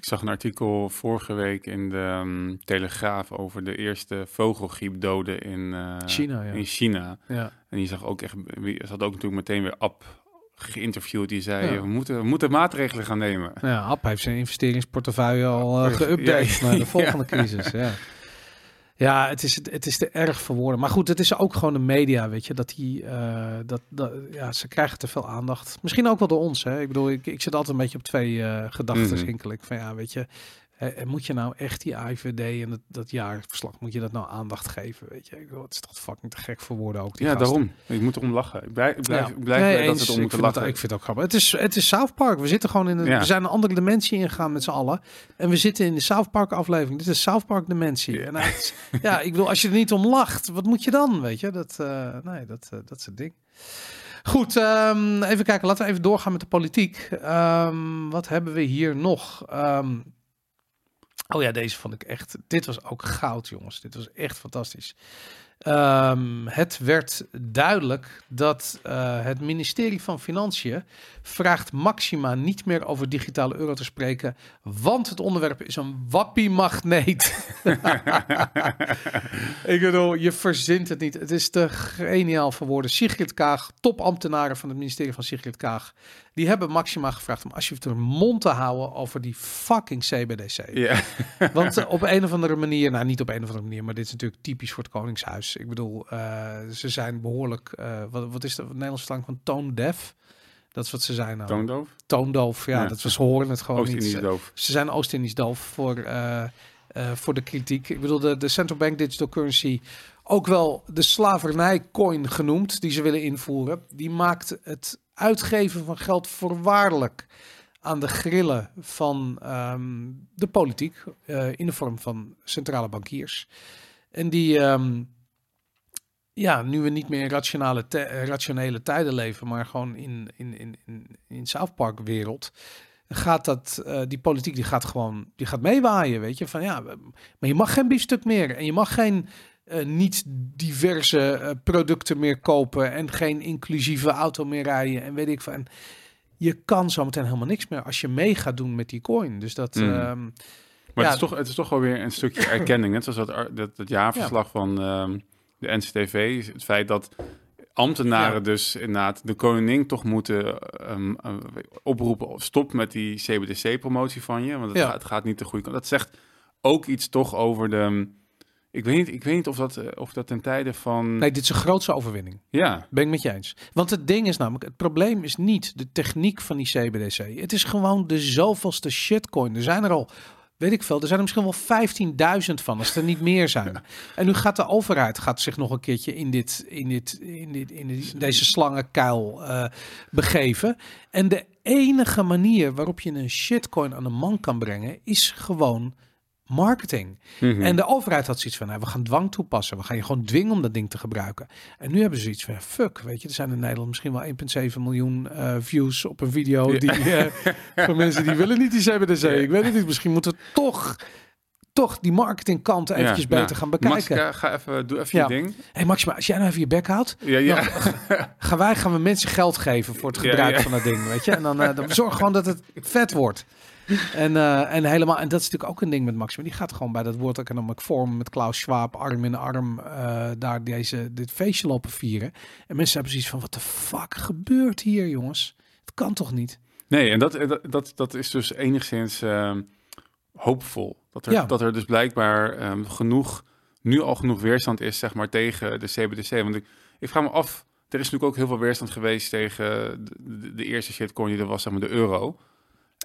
Ik zag een artikel vorige week in de um, Telegraaf over de eerste vogelgriepdoden in uh, China. Ja. In China. Ja. En die zag ook echt, ze had ook natuurlijk meteen weer Ab geïnterviewd. Die zei, ja. we, moeten, we moeten maatregelen gaan nemen. Nou ja, App heeft zijn investeringsportefeuille al uh, geüpdate ja. naar de [laughs] volgende crisis. Ja. Ja, het is, het is te erg voor woorden. Maar goed, het is ook gewoon de media, weet je. Dat die, uh, dat, dat, ja, ze krijgen te veel aandacht. Misschien ook wel door ons, hè. Ik bedoel, ik, ik zit altijd een beetje op twee uh, gedachten, mm -hmm. Van ja, weet je, eh, moet je nou echt die IVD en dat, dat jaarverslag, moet je dat nou aandacht geven, weet je. Het is toch fucking te gek voor woorden ook, die Ja, gasten. daarom. Ik moet erom lachen. Ik blijf, ik blijf, Ja. ik blijf Nee, bij dat het om te lachen. Het, ik vind het ook grappig. Het is, het is South Park. We zitten gewoon in een, Ja. we zijn een andere dimensie ingegaan met z'n allen. En we zitten in de South Park aflevering. Dit is South Park dimensie. Ja. En het ja, ik bedoel, als je er niet om lacht, wat moet je dan? Weet je, dat, eh, nee, dat, eh, dat is het ding. Goed, ehm, even kijken. Laten we even doorgaan met de politiek. Ehm, wat hebben we hier nog? Ehm, oh ja, deze vond ik echt. Dit was ook goud, jongens. Dit was echt fantastisch. Ehm, het werd duidelijk dat eh, het ministerie van Financiën vraagt Maxima niet meer over digitale euro te spreken, want het onderwerp is een wappiemagneet. [laughs] Ik bedoel, je verzint het niet. Het is te geniaal voor woorden. Sigrid Kaag, topambtenaren van het ministerie van Sigrid Kaag, die hebben Maxima gevraagd om alsjeblieft hun mond te houden over die fucking CBDC. Want eh, op een of andere manier, nou niet op een of andere manier, maar dit is natuurlijk typisch voor het Koningshuis. Ik bedoel, eh, ze zijn behoorlijk, eh, wat, wat is de Nederlands slang van tone deaf? Dat is wat ze zijn nou. Toondoof? Toondoof, ja, Ja. dat ze horen het gewoon niet. Oost-Indisch Ze, doof. ze zijn Oost-Indisch doof voor, eh, eh, voor de kritiek. Ik bedoel, de, de Central Bank Digital Currency, ook wel de slavernij-coin genoemd, die ze willen invoeren, die maakt het uitgeven van geld voorwaardelijk aan de grillen van ehm, de politiek eh, in de vorm van centrale bankiers. En die, ehm, ja, nu we niet meer in rationale, eh, rationele tijden leven, maar gewoon in, in, in, in, in South Park wereld, gaat dat, eh, die politiek die gaat gewoon, die gaat meewaaien, weet je, van ja, maar je mag geen biefstuk meer en je mag geen eh, niet diverse producten meer kopen en geen inclusieve auto meer rijden en weet ik van. Je kan zometeen helemaal niks meer als je mee gaat doen met die coin. Dus dat, Mm. ehm, Maar Ja. het, is toch, het is toch wel weer een stukje erkenning. Net zoals dat, dat, dat jaarverslag van ehm, de NCTV. Het feit dat ambtenaren Ja. dus inderdaad de koningin toch moeten ehm, eh, oproepen... stop met die CBDC-promotie van je, want het, Ja. gaat, het gaat niet de goede kant. Dat zegt ook iets toch over de... Ik weet niet, ik weet niet of, dat, eh, of dat ten tijde van... nee, dit is een grootste overwinning. Ja, Ben ik met je eens. Want het ding is namelijk, het probleem is niet de techniek van die CBDC. Het is gewoon de zoveelste shitcoin. Er zijn er al, weet ik veel, er zijn er misschien wel 15.000 van, als er niet meer zijn. [laughs] En nu gaat de overheid gaat zich nog een keertje in, dit, in, dit, in, dit, in dit- deze slangenkuil eh, begeven. En de enige manier waarop je een shitcoin aan de man kan brengen, is gewoon marketing. Mhm. En de overheid had zoiets van, nou, we gaan dwang toepassen. We gaan je gewoon dwingen om dat ding te gebruiken. En nu hebben ze zoiets van, fuck, weet je, er zijn in Nederland misschien wel 1,7 miljoen eh, views op een video Ja. die, eh, van mensen die willen niet die CBDC. Ja. Ik weet het niet, misschien moeten we toch, toch die marketingkant eventjes Ja, beter nou, gaan bekijken. Maxika, ga even, doe even Ja. je ding. hey, Maxima, als jij nou even je bek houdt, Ja, ja. [laughs] gaan wij gaan we mensen geld geven voor het gebruik van dat ding, weet je? En dan, eh dan zorg gewoon dat het vet wordt. En, eh, en helemaal, en dat is natuurlijk ook een ding met Maxima. Die gaat gewoon bij dat World Economic Forum met Klaus Schwab arm in arm eh, daar deze, dit feestje lopen vieren. En mensen hebben zoiets van, wat de fuck gebeurt hier, jongens? Het kan toch niet? Nee, en dat, dat, dat, is dus enigszins ehm, hoopvol. Dat er, Ja. dat er dus blijkbaar ehm, genoeg, nu al genoeg weerstand is, zeg maar, tegen de CBDC. Want ik, ik vraag me af, er is natuurlijk ook heel veel weerstand geweest tegen de, de, de eerste shitcoin die er was, zeg maar, de euro.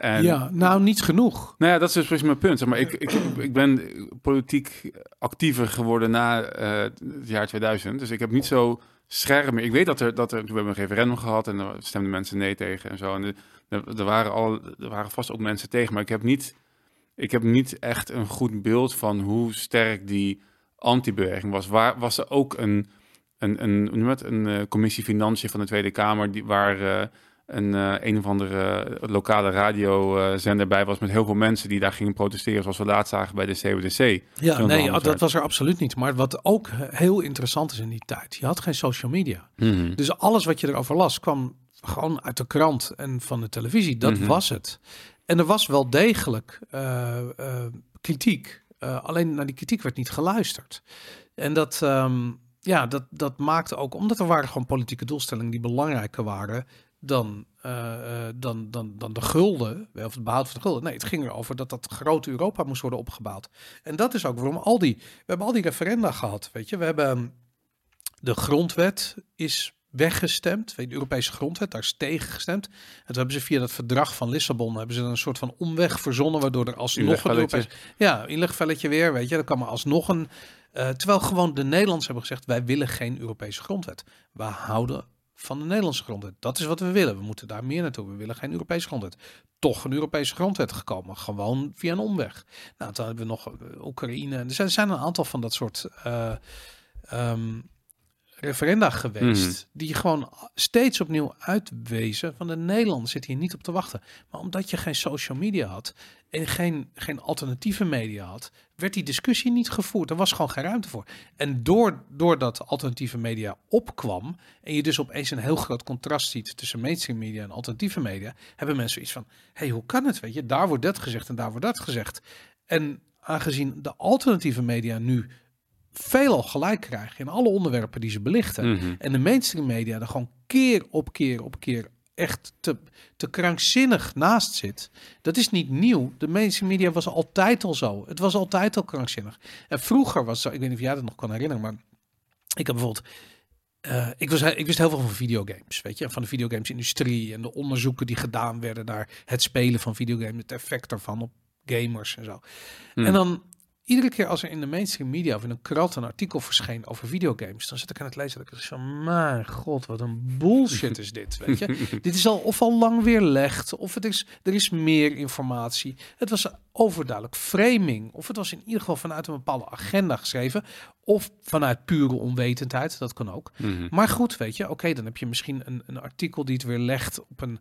En, ja, nou niet genoeg. Nou ja, dat is dus precies mijn punt. Zeg maar ik, ik, ik ben politiek actiever geworden na eh, het jaar 2000. Dus ik heb niet zo scherp meer. Ik weet dat er, dat er, we hebben een referendum gehad en er stemden mensen nee tegen en zo. En er, er, waren al, er waren vast ook mensen tegen, maar ik heb niet, ik heb niet echt een goed beeld van hoe sterk die anti-beweging was. Waar was er ook een, een, een, een, een, uh, commissie financiën van de Tweede Kamer die, waar... Uh, een, uh, een of andere lokale radiozender bij was met heel veel mensen die daar gingen protesteren, zoals we laatst zagen bij de CWDC. Ja, nee, dat was er absoluut niet. Maar wat ook heel interessant is in die tijd, je had geen social media. Mm -hmm. Dus alles wat je erover las kwam gewoon uit de krant en van de televisie. Dat Mhm. was het. En er was wel degelijk uh, uh, kritiek. Alleen naar die kritiek werd niet geluisterd. En dat, um, ja, dat, dat maakte ook, omdat er waren gewoon politieke doelstellingen die belangrijker waren dan, uh, dan, dan, dan de gulden, of het behoud van de gulden. Nee, het ging erover dat dat grote Europa moest worden opgebouwd. En dat is ook waarom al die, we hebben al die referenda gehad, weet je. We hebben de grondwet is weggestemd, de Europese grondwet, daar is tegen gestemd. En toen hebben ze via dat verdrag van Lissabon, hebben ze een soort van omweg verzonnen, waardoor er alsnog een Europees... Ja, inlegvelletje weer, weet je. Dan kwam er alsnog een... Uh, terwijl gewoon de Nederlanders hebben gezegd, wij willen geen Europese grondwet. We houden van de Nederlandse grondwet. Dat is wat we willen. We moeten daar meer naartoe. We willen geen Europese grondwet. Toch een Europese grondwet gekomen. Gewoon via een omweg. Nou, toen hebben we nog uh, Oekraïne. Er zijn, een aantal van dat soort uh, um, referenda geweest. Mm. Die gewoon steeds opnieuw uitwezen van de Nederlanders zitten hier niet op te wachten. Maar omdat je geen social media had en geen, geen alternatieve media had, werd die discussie niet gevoerd. Er was gewoon geen ruimte voor. En door, doordat alternatieve media opkwam en je dus opeens een heel groot contrast ziet tussen mainstream media en alternatieve media, hebben mensen iets van, hey, hoe kan het? Weet je, daar wordt dat gezegd en daar wordt dat gezegd. En aangezien de alternatieve media nu veelal gelijk krijgen in alle onderwerpen die ze belichten. Mm -hmm. En de mainstream media er gewoon keer op keer op keer echt te, te krankzinnig naast zit. Dat is niet nieuw. De mainstream media was altijd al zo. Het was altijd al krankzinnig. En vroeger was zo, ik weet niet of jij dat nog kan herinneren, maar ik heb bijvoorbeeld uh, ik, was, ik wist heel veel van videogames, weet je, van de videogames-industrie en de onderzoeken die gedaan werden naar het spelen van videogames, het effect daarvan op gamers en zo. En dan iedere keer als er in de mainstream media of in een krant een artikel verscheen over videogames, dan zit ik aan het lezen dat ik van, mijn god, wat een bullshit is dit, weet je. [laughs] dit is al of al lang weerlegd, of het is, er is meer informatie. Het was overduidelijk framing, of het was in ieder geval vanuit een bepaalde agenda geschreven, of vanuit pure onwetendheid, dat kan ook. Mm -hmm. Maar goed, weet je, oké, okay, dan heb je misschien een, een artikel die het weer legt op een,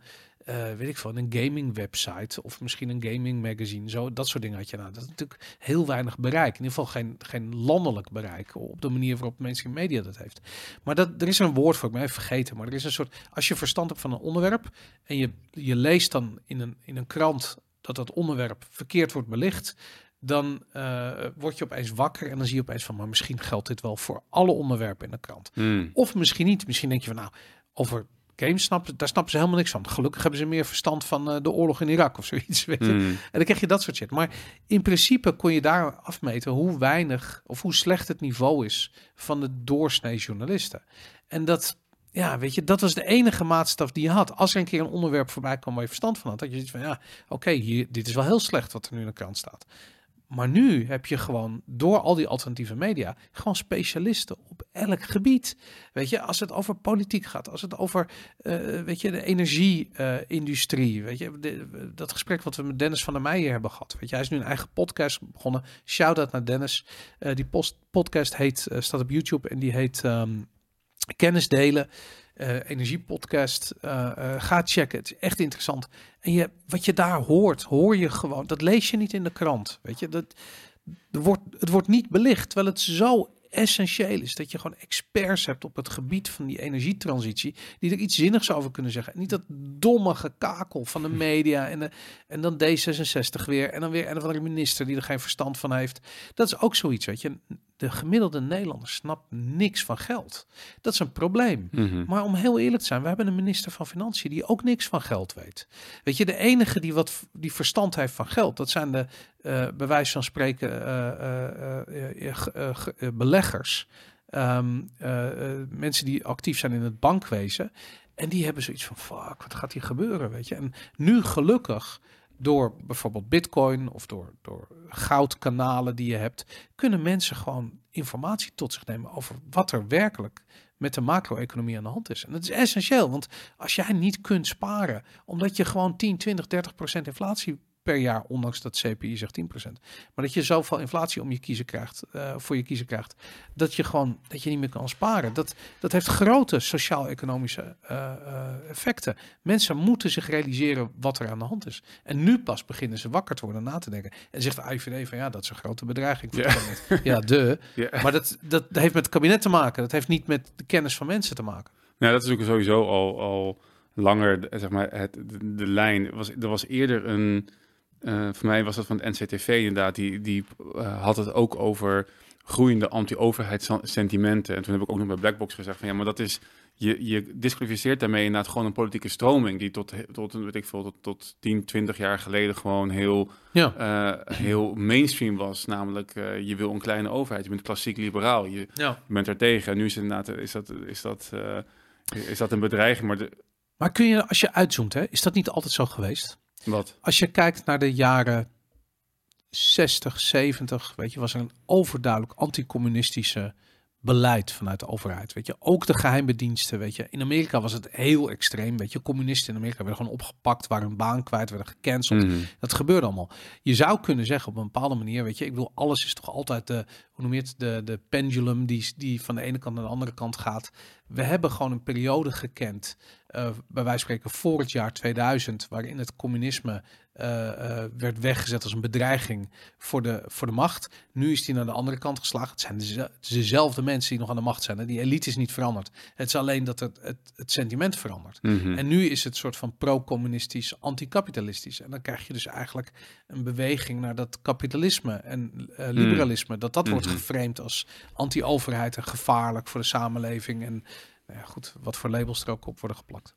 uh, weet ik veel, een gaming website of misschien een gaming magazine, zo, dat soort dingen had je nou. Dat is natuurlijk heel weinig bereik, in ieder geval geen, geen landelijk bereik op de manier waarop mainstream media dat heeft. Maar dat, er is een woord voor, ik ben even vergeten, maar er is een soort, als je verstand hebt van een onderwerp en je, je leest dan in een, in een krant dat dat onderwerp verkeerd wordt belicht, dan uh, word je opeens wakker en dan zie je opeens van, maar misschien geldt dit wel voor alle onderwerpen in de krant. Mm. Of misschien niet. Misschien denk je van, nou, over games snappen, daar snappen ze helemaal niks van. Gelukkig hebben ze meer verstand van uh, de oorlog in Irak of [laughs] zoiets. Weet je? Mm. En dan krijg je dat soort shit. Maar in principe kon je daar afmeten hoe weinig of hoe slecht het niveau is van de doorsnee journalisten. En dat, ja, weet je, dat was de enige maatstaf die je had. Als er een keer een onderwerp voorbij kwam waar je verstand van had, dat je zoiets van, ja, oké, okay, hier, dit is wel heel slecht wat er nu in de krant staat. Maar nu heb je gewoon door al die alternatieve media gewoon specialisten op elk gebied. Weet je, als het over politiek gaat, als het over uh, weet je, de energie-industrie. Uh, weet je, dat gesprek wat we met Dennis van der Meijer hebben gehad. Weet je, hij is nu een eigen podcast begonnen. Shout-out naar Dennis. Uh, die post podcast heet, staat op YouTube en die heet um, Kennis delen. Uh, energiepodcast. Uh, uh, ga checken. Het is echt interessant. En je, wat je daar hoort, hoor je gewoon. Dat lees je niet in de krant. Weet je, dat, er wordt, het wordt niet belicht. Terwijl het zo essentieel is dat je gewoon experts hebt op het gebied van die energietransitie. Die er iets zinnigs over kunnen zeggen. En niet dat domme gekakel van de media. En, de, en dan D66 weer. En dan weer een of andere minister die er geen verstand van heeft. Dat is ook zoiets, weet je. De gemiddelde Nederlander snapt niks van geld. Dat is een probleem. Mm -hmm. Maar om heel eerlijk te zijn, we hebben een minister van Financiën die ook niks van geld weet. Weet je, de enige die wat die verstand heeft van geld, dat zijn de uh, bij wijze van spreken uh, uh, beleggers. Um, mensen die actief zijn in het bankwezen. En die hebben zoiets van, fuck, wat gaat hier gebeuren, weet je. En nu gelukkig door bijvoorbeeld bitcoin of door, door goudkanalen die je hebt, kunnen mensen gewoon informatie tot zich nemen over wat er werkelijk met de macro-economie aan de hand is. En dat is essentieel, want als jij niet kunt sparen, omdat je gewoon 10, 20, 30 procent inflatie per jaar, ondanks dat CPI zegt 10%. Maar dat je zoveel inflatie om je kiezen krijgt, uh, voor je kiezen krijgt, dat je gewoon dat je niet meer kan sparen. Dat, dat heeft grote sociaal-economische uh, uh, effecten. Mensen moeten zich realiseren wat er aan de hand is. En nu pas beginnen ze wakker te worden na te denken. En zegt de IVD van ja, dat is een grote bedreiging kabinet. Ja, de. [laughs] Maar dat, dat heeft met het kabinet te maken. Dat heeft niet met de kennis van mensen te maken. Nou, dat is natuurlijk sowieso al, al langer, zeg maar, het, de, de lijn. Was, er was eerder een uh, voor mij was dat van het NCTV inderdaad. Die, die uh, had het ook over groeiende anti-overheidssentimenten. En toen heb ik ook nog bij Blackbox gezegd van ja, maar dat is... Je, je disqualificeert daarmee inderdaad gewoon een politieke stroming die tot, tot, weet ik veel, tot, tot 10, 20 jaar geleden gewoon heel, ja. uh, heel mainstream was. Namelijk, je wil een kleine overheid, je bent klassiek liberaal, je, ja. je bent er tegen. En nu is, inderdaad, is, dat, is, dat, is dat een bedreiging. Maar, de... maar kun je, als je uitzoomt, hè, is dat niet altijd zo geweest? Wat? Als je kijkt naar de jaren 60, 70, weet je, was er een overduidelijk anticommunistische beleid vanuit de overheid. Weet je, ook de geheime diensten. Weet je, in Amerika was het heel extreem. Weet je, communisten in Amerika werden gewoon opgepakt, waren hun baan kwijt, werden gecanceld. Mm. Dat gebeurde allemaal. Je zou kunnen zeggen op een bepaalde manier, weet je, ik wil alles is toch altijd de, hoe noem je het, de, de pendulum die, die van de ene kant naar de andere kant gaat. We hebben gewoon een periode gekend, bij wijze van spreken voor het jaar 2000, waarin het communisme uh, uh, werd weggezet als een bedreiging voor de, voor de macht. Nu is die naar de andere kant geslagen. Het zijn de, dezelfde mensen die nog aan de macht zijn. Hè? Die elite is niet veranderd. Het is alleen dat het, het, het sentiment verandert. Mm -hmm. En nu is het soort van pro-communistisch, anti-kapitalistisch. En dan krijg je dus eigenlijk een beweging naar dat kapitalisme en uh, liberalisme. Mm. Dat dat wordt geframed als anti-overheid en gevaarlijk voor de samenleving. En ja, goed, wat voor labels er ook op worden geplakt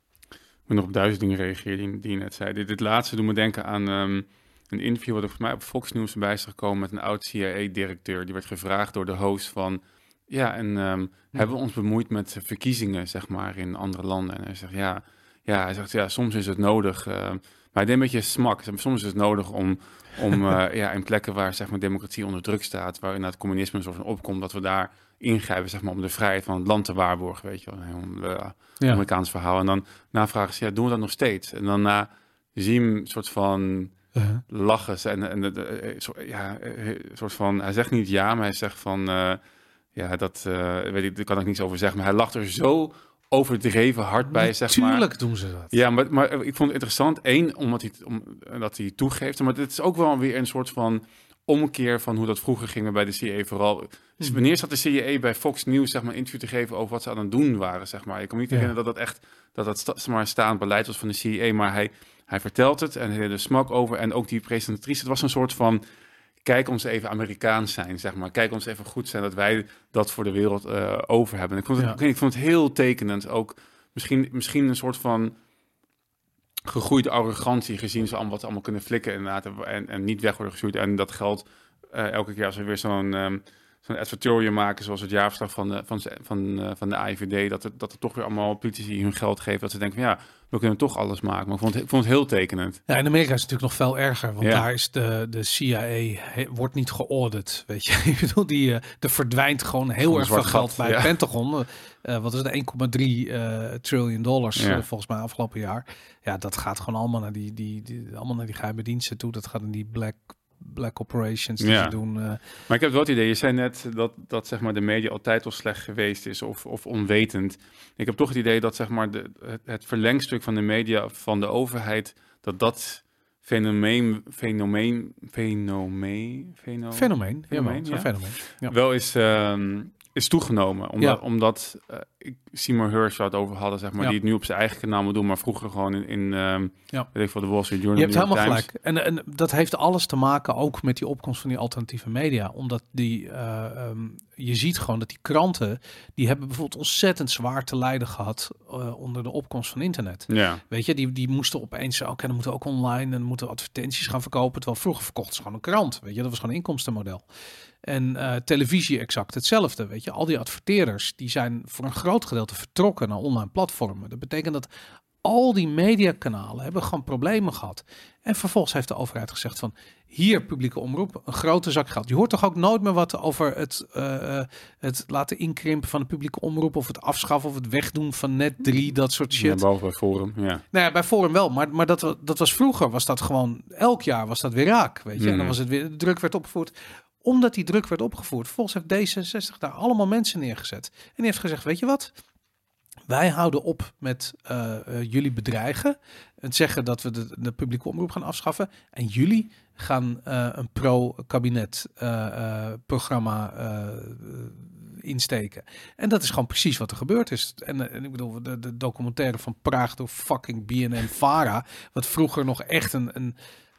moet nog op duizend dingen reageren die, die je net zei. Dit, dit laatste doet me denken aan um, een interview wat er voor mij op Fox News bij is gekomen met een oud CIA-directeur. Die werd gevraagd door de host van, ja, en um, hebben we ons bemoeid met verkiezingen, zeg maar, in andere landen? En hij zegt, ja, ja, hij zegt, ja, soms is het nodig. Uh, maar hij deed een beetje smak. Soms is het nodig om, om uh, [laughs] ja, in plekken waar zeg maar, democratie onder druk staat, waarin het communisme zo van opkomt, dat we daar ingrijpen zeg maar, om de vrijheid van het land te waarborgen. Weet je wel, een uh, ja. Amerikaans verhaal. En dan na vragen ze, ja, doen we dat nog steeds? En dan na zie hem een soort van uh -huh. lachen. En, en uh, ja, soort van, hij zegt niet ja, maar hij zegt van, ja, dat weet ik, daar kan ik niets over zeggen. Maar hij lacht er zo overdreven hard bij, zeg maar. Tuurlijk doen ze dat. Ja, maar, maar ik vond het interessant. Eén, omdat hij, om, dat hij toegeeft. Maar het is ook wel weer een soort van omkeer van hoe dat vroeger ging bij de CIA vooral. Dus wanneer zat de CIA bij Fox News zeg maar een interview te geven over wat ze aan het doen waren, zeg maar. Ik kan me niet herinneren dat dat echt dat dat sta, maar staand beleid was van de CIA, maar hij hij vertelt het en hij de smak over en ook die presentatrice. Het was een soort van kijk ons even Amerikaans zijn, zeg maar. Kijk ons even goed zijn dat wij dat voor de wereld uh, over hebben. Ik vond, het, ja. ik vond het heel tekenend. Ook misschien, misschien een soort van gegroeide arrogantie gezien ze allemaal wat ze allemaal kunnen flikken inderdaad en, en niet weg worden gestuurd. En dat geldt uh, elke keer als we weer zo'n um, zo'n advertorium maken, zoals het jaarverslag van de, van, van, uh, van de AIVD, dat er, dat er toch weer allemaal politici hun geld geven, dat ze denken van ja, we kunnen toch alles maken. Maar ik vond het, ik vond het heel tekenend. Ja, in Amerika is het natuurlijk nog veel erger, want ja. daar is de, de CIA, he, wordt niet geaudit, weet je. [laughs] ik bedoel, die, uh, er verdwijnt gewoon heel erg veel geld bij ja. het Pentagon. Uh, wat is het, 1,3 uh, triljoen dollars ja. volgens mij afgelopen jaar. Ja, dat gaat gewoon allemaal naar die, die, die, allemaal naar die geheime diensten toe. Dat gaat in die black black operations die ja. ze doen. Uh. Maar ik heb wel het idee, je zei net dat, dat zeg maar, de media altijd al slecht geweest is of, of onwetend. Ik heb toch het idee dat zeg maar, de, het, het verlengstuk van de media van de overheid, dat dat fenomeen, fenomeen, fenomeen, fenomeen, fenomeen, fenomeen, ja, fenomeen ja. wel is, um, is toegenomen. Omdat, ja. omdat uh, ik Seymour Hirsch het over hadden, zeg maar, ja. die het nu op zijn eigen kanaal moet doen, maar vroeger gewoon in, in um, ja. weet ik veel, de Wall Street Journal. Je hebt helemaal Times. gelijk. En, en dat heeft alles te maken ook met die opkomst van die alternatieve media. Omdat die, uh, um, je ziet gewoon dat die kranten, die hebben bijvoorbeeld ontzettend zwaar te lijden gehad uh, onder de opkomst van internet. Ja. Weet je, die, die moesten opeens, oké, okay, dan moeten we ook online en moeten advertenties gaan verkopen. Terwijl vroeger verkochten ze gewoon een krant. Weet je, dat was gewoon een inkomstenmodel. En uh, televisie exact hetzelfde. Weet je, al die adverteerders die zijn voor een groot gedeelte vertrokken naar online platformen. Dat betekent dat al die mediakanalen hebben gewoon problemen gehad. En vervolgens heeft de overheid gezegd van hier publieke omroep, een grote zak geld. Je hoort toch ook nooit meer wat over het, uh, het laten inkrimpen van de publieke omroep of het afschaffen of het wegdoen van net drie, dat soort shit. Ja, behalve bij Forum, ja. Nou ja, bij Forum wel, maar, maar dat, dat was vroeger, was dat gewoon, elk jaar was dat weer raak, weet je. En dan mhm. was het weer, de druk werd opgevoerd omdat die druk werd opgevoerd. Volgens heeft D66 daar allemaal mensen neergezet. En die heeft gezegd, weet je wat? Wij houden op met uh, jullie bedreigen. En zeggen dat we de, de, publieke omroep gaan afschaffen. En jullie gaan uh, een pro-kabinet programma insteken. En dat is gewoon precies wat er gebeurd is. En, en ik bedoel, de, de documentaire van Praag door fucking BNN-Vara. Wat vroeger nog echt een... een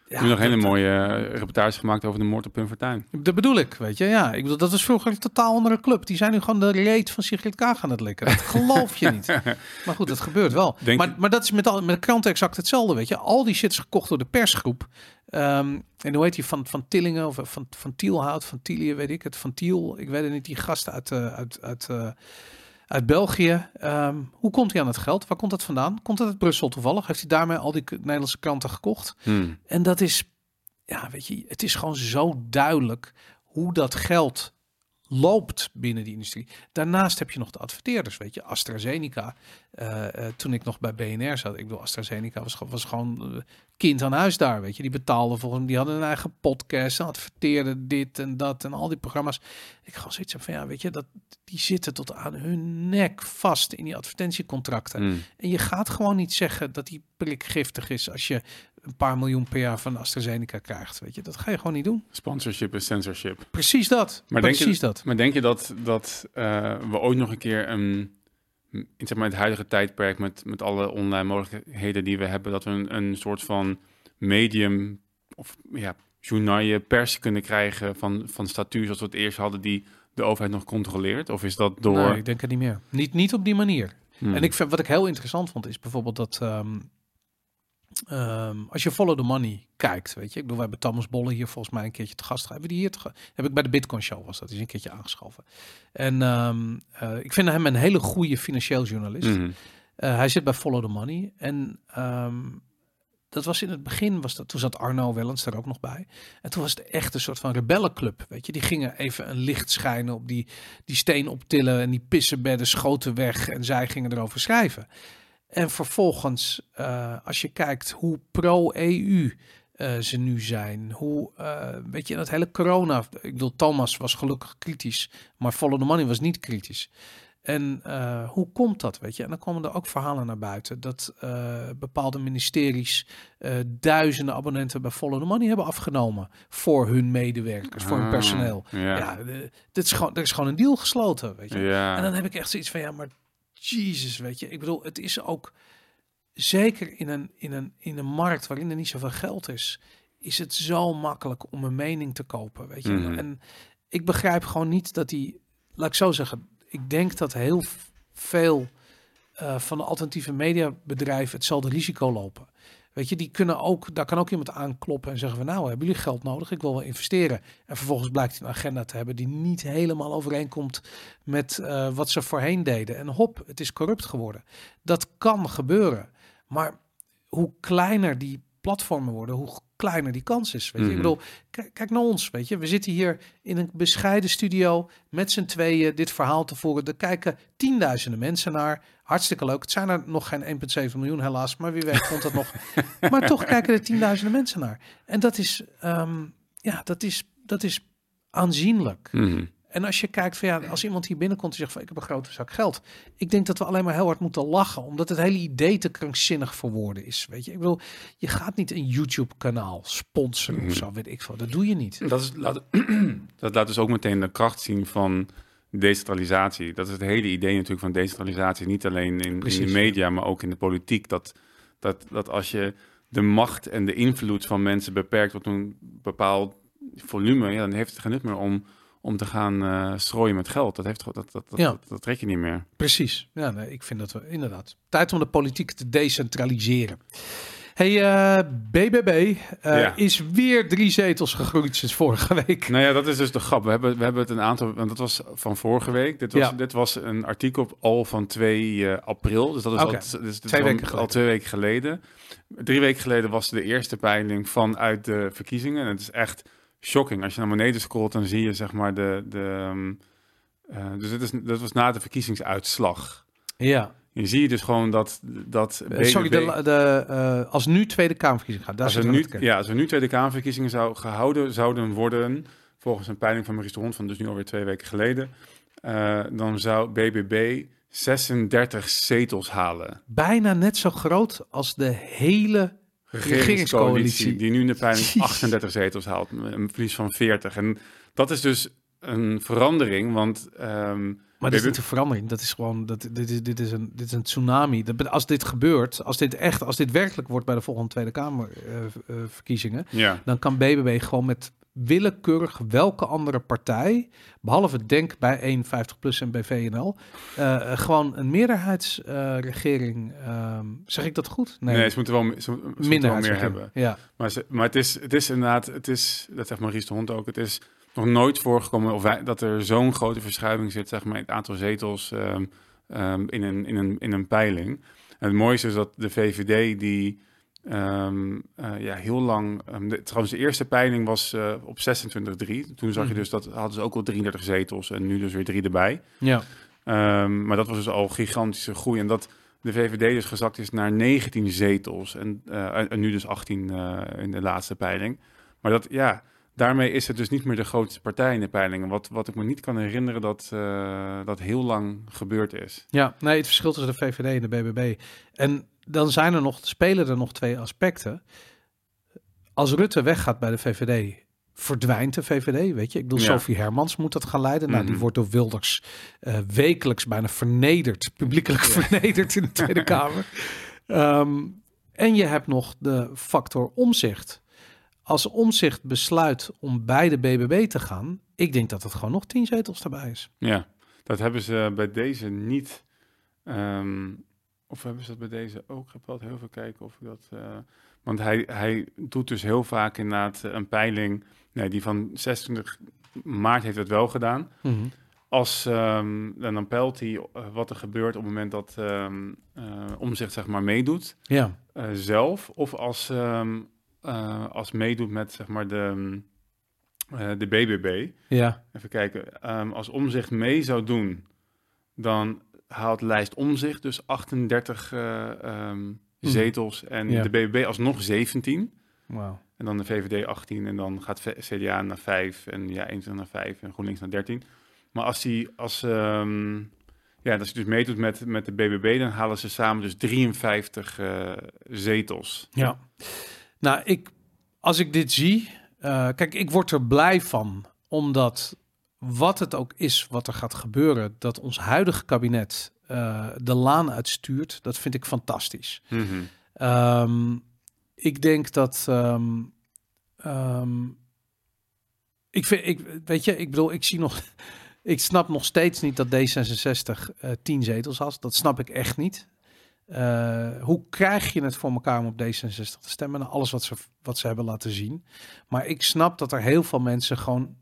ja, nog hele mooie uh, reportage gemaakt over de moord op Pim Fortuyn. Dat bedoel ik, weet je. Ja, ik bedoel, dat was vroeger een totaal andere club. Die zijn nu gewoon de reet van Sigrid Kaag aan het likken. Dat geloof je niet. [laughs] Maar goed, dat gebeurt wel. maar, maar dat is met, al, met de kranten exact hetzelfde, weet je. Al die shit is gekocht door de persgroep. Um, en hoe heet die van, van Tillingen of van, van Tielhout, van Tielië, weet ik het. Van Tiel, ik weet het niet, die gasten uit... Uh, uit, uit uh, uit België. Um, hoe komt hij aan het geld? Waar komt dat vandaan? Komt het uit Brussel toevallig? Heeft hij daarmee al die Nederlandse kranten gekocht? Hmm. En dat is, ja, weet je, het is gewoon zo duidelijk hoe dat geld loopt binnen die industrie. Daarnaast heb je nog de adverteerders, weet je, AstraZeneca. Uh, uh, toen ik nog bij BNR zat, ik bedoel, AstraZeneca was, was gewoon uh, kind aan huis daar, weet je. Die betaalden volgens die hadden een eigen podcast, adverteerden dit en dat en al die programma's. Ik ga zoiets van, ja, weet je, dat, die zitten tot aan hun nek vast in die advertentiecontracten. Mm. En je gaat gewoon niet zeggen dat die prik giftig is als je een paar miljoen per jaar van AstraZeneca krijgt. Weet je, dat ga je gewoon niet doen. Sponsorship is censorship. Precies dat. Maar Precies denk je, dat. Maar denk je dat, dat uh, we ooit nog een keer een in zeg maar, het huidige tijdperk met, met alle online mogelijkheden die we hebben, dat we een, een soort van medium of ja, journaal pers kunnen krijgen van, van statuur zoals we het eerst hadden, die de overheid nog controleert? Of is dat door... Nee, ik denk het niet meer. Niet, niet op die manier. Hmm. En ik vind, wat ik heel interessant vond, is bijvoorbeeld dat um, um, als je Follow the Money kijkt, weet je, ik bedoel, we hebben Thomas Bolle hier volgens mij een keertje te gast. Hebben die hier te heb ik bij de Bitcoin Show was dat, is een keertje aangeschoven. En um, uh, ik vind hem een hele goede financieel journalist. Mm -hmm. uh, hij zit bij Follow the Money en um, dat was in het begin, was dat, toen zat Arno Wellens er ook nog bij. En toen was het echt een soort van rebellenclub, weet je. Die gingen even een licht schijnen op die, die steen optillen en die pissenbedden schoten weg en zij gingen erover schrijven. En vervolgens, uh, als je kijkt hoe pro-EU uh, ze nu zijn, hoe, uh, weet je, dat hele corona, ik bedoel, Thomas was gelukkig kritisch, maar Follow the Money was niet kritisch. En uh, hoe komt dat, weet je? En dan komen er ook verhalen naar buiten dat uh, bepaalde ministeries uh, duizenden abonnenten bij Follow the Money hebben afgenomen voor hun medewerkers, voor hun ah, personeel. Ja, ja dit is gewoon, er is gewoon een deal gesloten, weet je? Ja. En dan heb ik echt zoiets van, ja, maar Jesus, weet je? Ik bedoel, het is ook zeker in een, in een, in een markt waarin er niet zoveel geld is, is het zo makkelijk om een mening te kopen, weet je? Mm. En ik begrijp gewoon niet dat die, laat ik zo zeggen ik denk dat heel veel uh, van de alternatieve mediabedrijven hetzelfde risico lopen. Weet je, die kunnen ook, daar kan ook iemand aankloppen en zeggen van nou, hebben jullie geld nodig? Ik wil wel investeren. En vervolgens blijkt hij een agenda te hebben die niet helemaal overeenkomt met uh, wat ze voorheen deden. En hop, het is corrupt geworden. Dat kan gebeuren. Maar hoe kleiner die platformen worden, hoe kleiner die kans is. Weet je? Ik mhm. bedoel, kijk naar ons, weet je. We zitten hier in een bescheiden studio met z'n tweeën dit verhaal te voeren. Er kijken tienduizenden mensen naar. Hartstikke leuk. Het zijn er nog geen 1,7 miljoen helaas, maar wie weet komt dat nog. [laughs] Maar toch kijken er tienduizenden mensen naar. En dat is, um, ja, dat is, dat is aanzienlijk. Mm en als je kijkt van ja, als iemand hier binnenkomt en zegt van ik heb een grote zak geld. Ik denk dat we alleen maar heel hard moeten lachen, omdat het hele idee te krankzinnig voor woorden is. Weet je, ik bedoel, je gaat niet een YouTube kanaal sponsoren of mhm. zo, weet ik veel. Dat doe je niet. Dat, is, laat, [clears throat] dat laat dus ook meteen de kracht zien van decentralisatie. Dat is het hele idee natuurlijk van decentralisatie. Niet alleen in, in de media, maar ook in de politiek. Dat, dat, dat als je de macht en de invloed van mensen beperkt tot een bepaald volume, ja, dan heeft het geen nut meer om om te gaan uh, strooien met geld. Dat, heeft, dat, dat, dat, ja. dat, trek je niet meer. Precies. Ja, nee, ik vind dat we inderdaad tijd om de politiek te decentraliseren. Hey, eh, BBB eh, Ja. is weer drie zetels gegroeid sinds vorige week. Nou ja, dat is dus de grap. We hebben, we hebben het een aantal, want dat was van vorige week. Dit was, Ja. dit was een artikel al van 2 eh, april. Dus dat is, al, dus Twee weken al twee weken geleden. Drie weken geleden was de eerste peiling vanuit de verkiezingen. En het is echt shocking. Als je naar beneden scrolt, dan zie je zeg maar de... de ehm, eh, dus dit, is, dat was na de verkiezingsuitslag. Ja. Je zie je dus gewoon dat... dat Eh, sorry, de, de, eh, als nu Tweede Kamerverkiezing gaat, daar als er nu, ja, als er nu Tweede Kamerverkiezingen zou gehouden zouden worden, volgens een peiling van Maurice de Hond van dus nu alweer twee weken geleden, dan zou BBB 36 zetels halen. Bijna net zo groot als de hele regeringscoalitie. die nu in de peiling Jeez. 38 zetels haalt, een verlies van 40. En dat is dus een verandering, want ehm, Maar dat is niet een verandering. Dat is gewoon, dat, dit, is, dit, is een, dit is een tsunami. Dat, als dit gebeurt, als dit echt, als dit werkelijk wordt bij de volgende Tweede Kamerverkiezingen, ja, dan kan BBB gewoon met willekeurig welke andere partij, behalve Denk bij 51 plus en bij VNL, eh, eh, gewoon een meerderheidsregering. ehm, zeg ik dat goed? nee, ze moeten wel, ze, ze moeten wel meer hebben. Ja, Maar, ze, maar het, is, het is inderdaad, het is, dat zegt Maurice de Hond ook, het is nog nooit voorgekomen of wij, dat er zo'n grote verschuiving zit, zeg maar, in het aantal zetels ehm, ehm, in, een, in, een, in een peiling. En het mooiste is dat de VVD die ehm, eh, ja, heel lang, de, trouwens de eerste peiling was eh, op 26-3. Toen zag je Mhm. dus dat hadden ze ook al 33 zetels en nu dus weer drie erbij. ja. Maar dat was dus al gigantische groei. En dat de VVD dus gezakt is naar 19 zetels. En, eh, en- en nu dus 18 eh, in de laatste peiling. Maar dat, ja, daarmee is het dus niet meer de grootste partij in de peilingen. Wat, wat ik me niet kan herinneren dat eh, dat heel lang gebeurd is. Ja, nee, het verschil tussen de VVD en de BBB. En dan zijn er nog, spelen er nog twee aspecten. Als Rutte weggaat bij de VVD, verdwijnt de VVD, weet je. Ik bedoel, Ja. Sophie Hermans moet dat gaan leiden. Nou, die Mhm. wordt door Wilders eh, wekelijks bijna vernederd, publiekelijk vernederd in de Tweede [laughs] Kamer. Ehm, en je hebt nog de factor omzicht. Als omzicht besluit om bij de BBB te gaan, ik denk dat het gewoon nog tien zetels erbij is. Ja, dat hebben ze bij deze niet. ehm, of hebben ze dat bij deze ook? Ik heb wel heel veel kijken of ik dat. eh, want hij, hij doet dus heel vaak inderdaad een peiling. Nee, die van 26 maart heeft het wel gedaan. Als, ehm, en dan peilt hij eh, wat er gebeurt op het moment dat ehm omzicht zeg maar meedoet Ja, eh, zelf. Of als, eh, als meedoet met zeg maar de, eh, de BBB. ja, Even kijken. Ehm, als omzicht mee zou doen, dan haalt lijst omzicht dus 38 eh, ehm, zetels en Ja. de BBB alsnog 17. wauw. En dan de VVD 18 en dan gaat CDA naar 5 en ja, 21 naar 5 en GroenLinks naar 13. Maar als hij als, ehm, ja, als hij dus meedoet met, met de BBB, dan halen ze samen dus 53 eh, zetels. Ja. Nou, ik, als ik dit zie, eh, kijk, ik word er blij van, omdat wat het ook is wat er gaat gebeuren, dat ons huidige kabinet eh, de laan uitstuurt, dat vind ik fantastisch. Mhm. Ehm, ik denk dat. ehm, ehm, ik vind, ik, weet je, ik bedoel, ik zie nog. [laughs] Ik snap nog steeds niet dat D66 eh 10 zetels had. Dat snap ik echt niet. Eh, hoe krijg je het voor elkaar om op D66 te stemmen? Na alles wat ze, wat ze hebben laten zien. Maar ik snap dat er heel veel mensen gewoon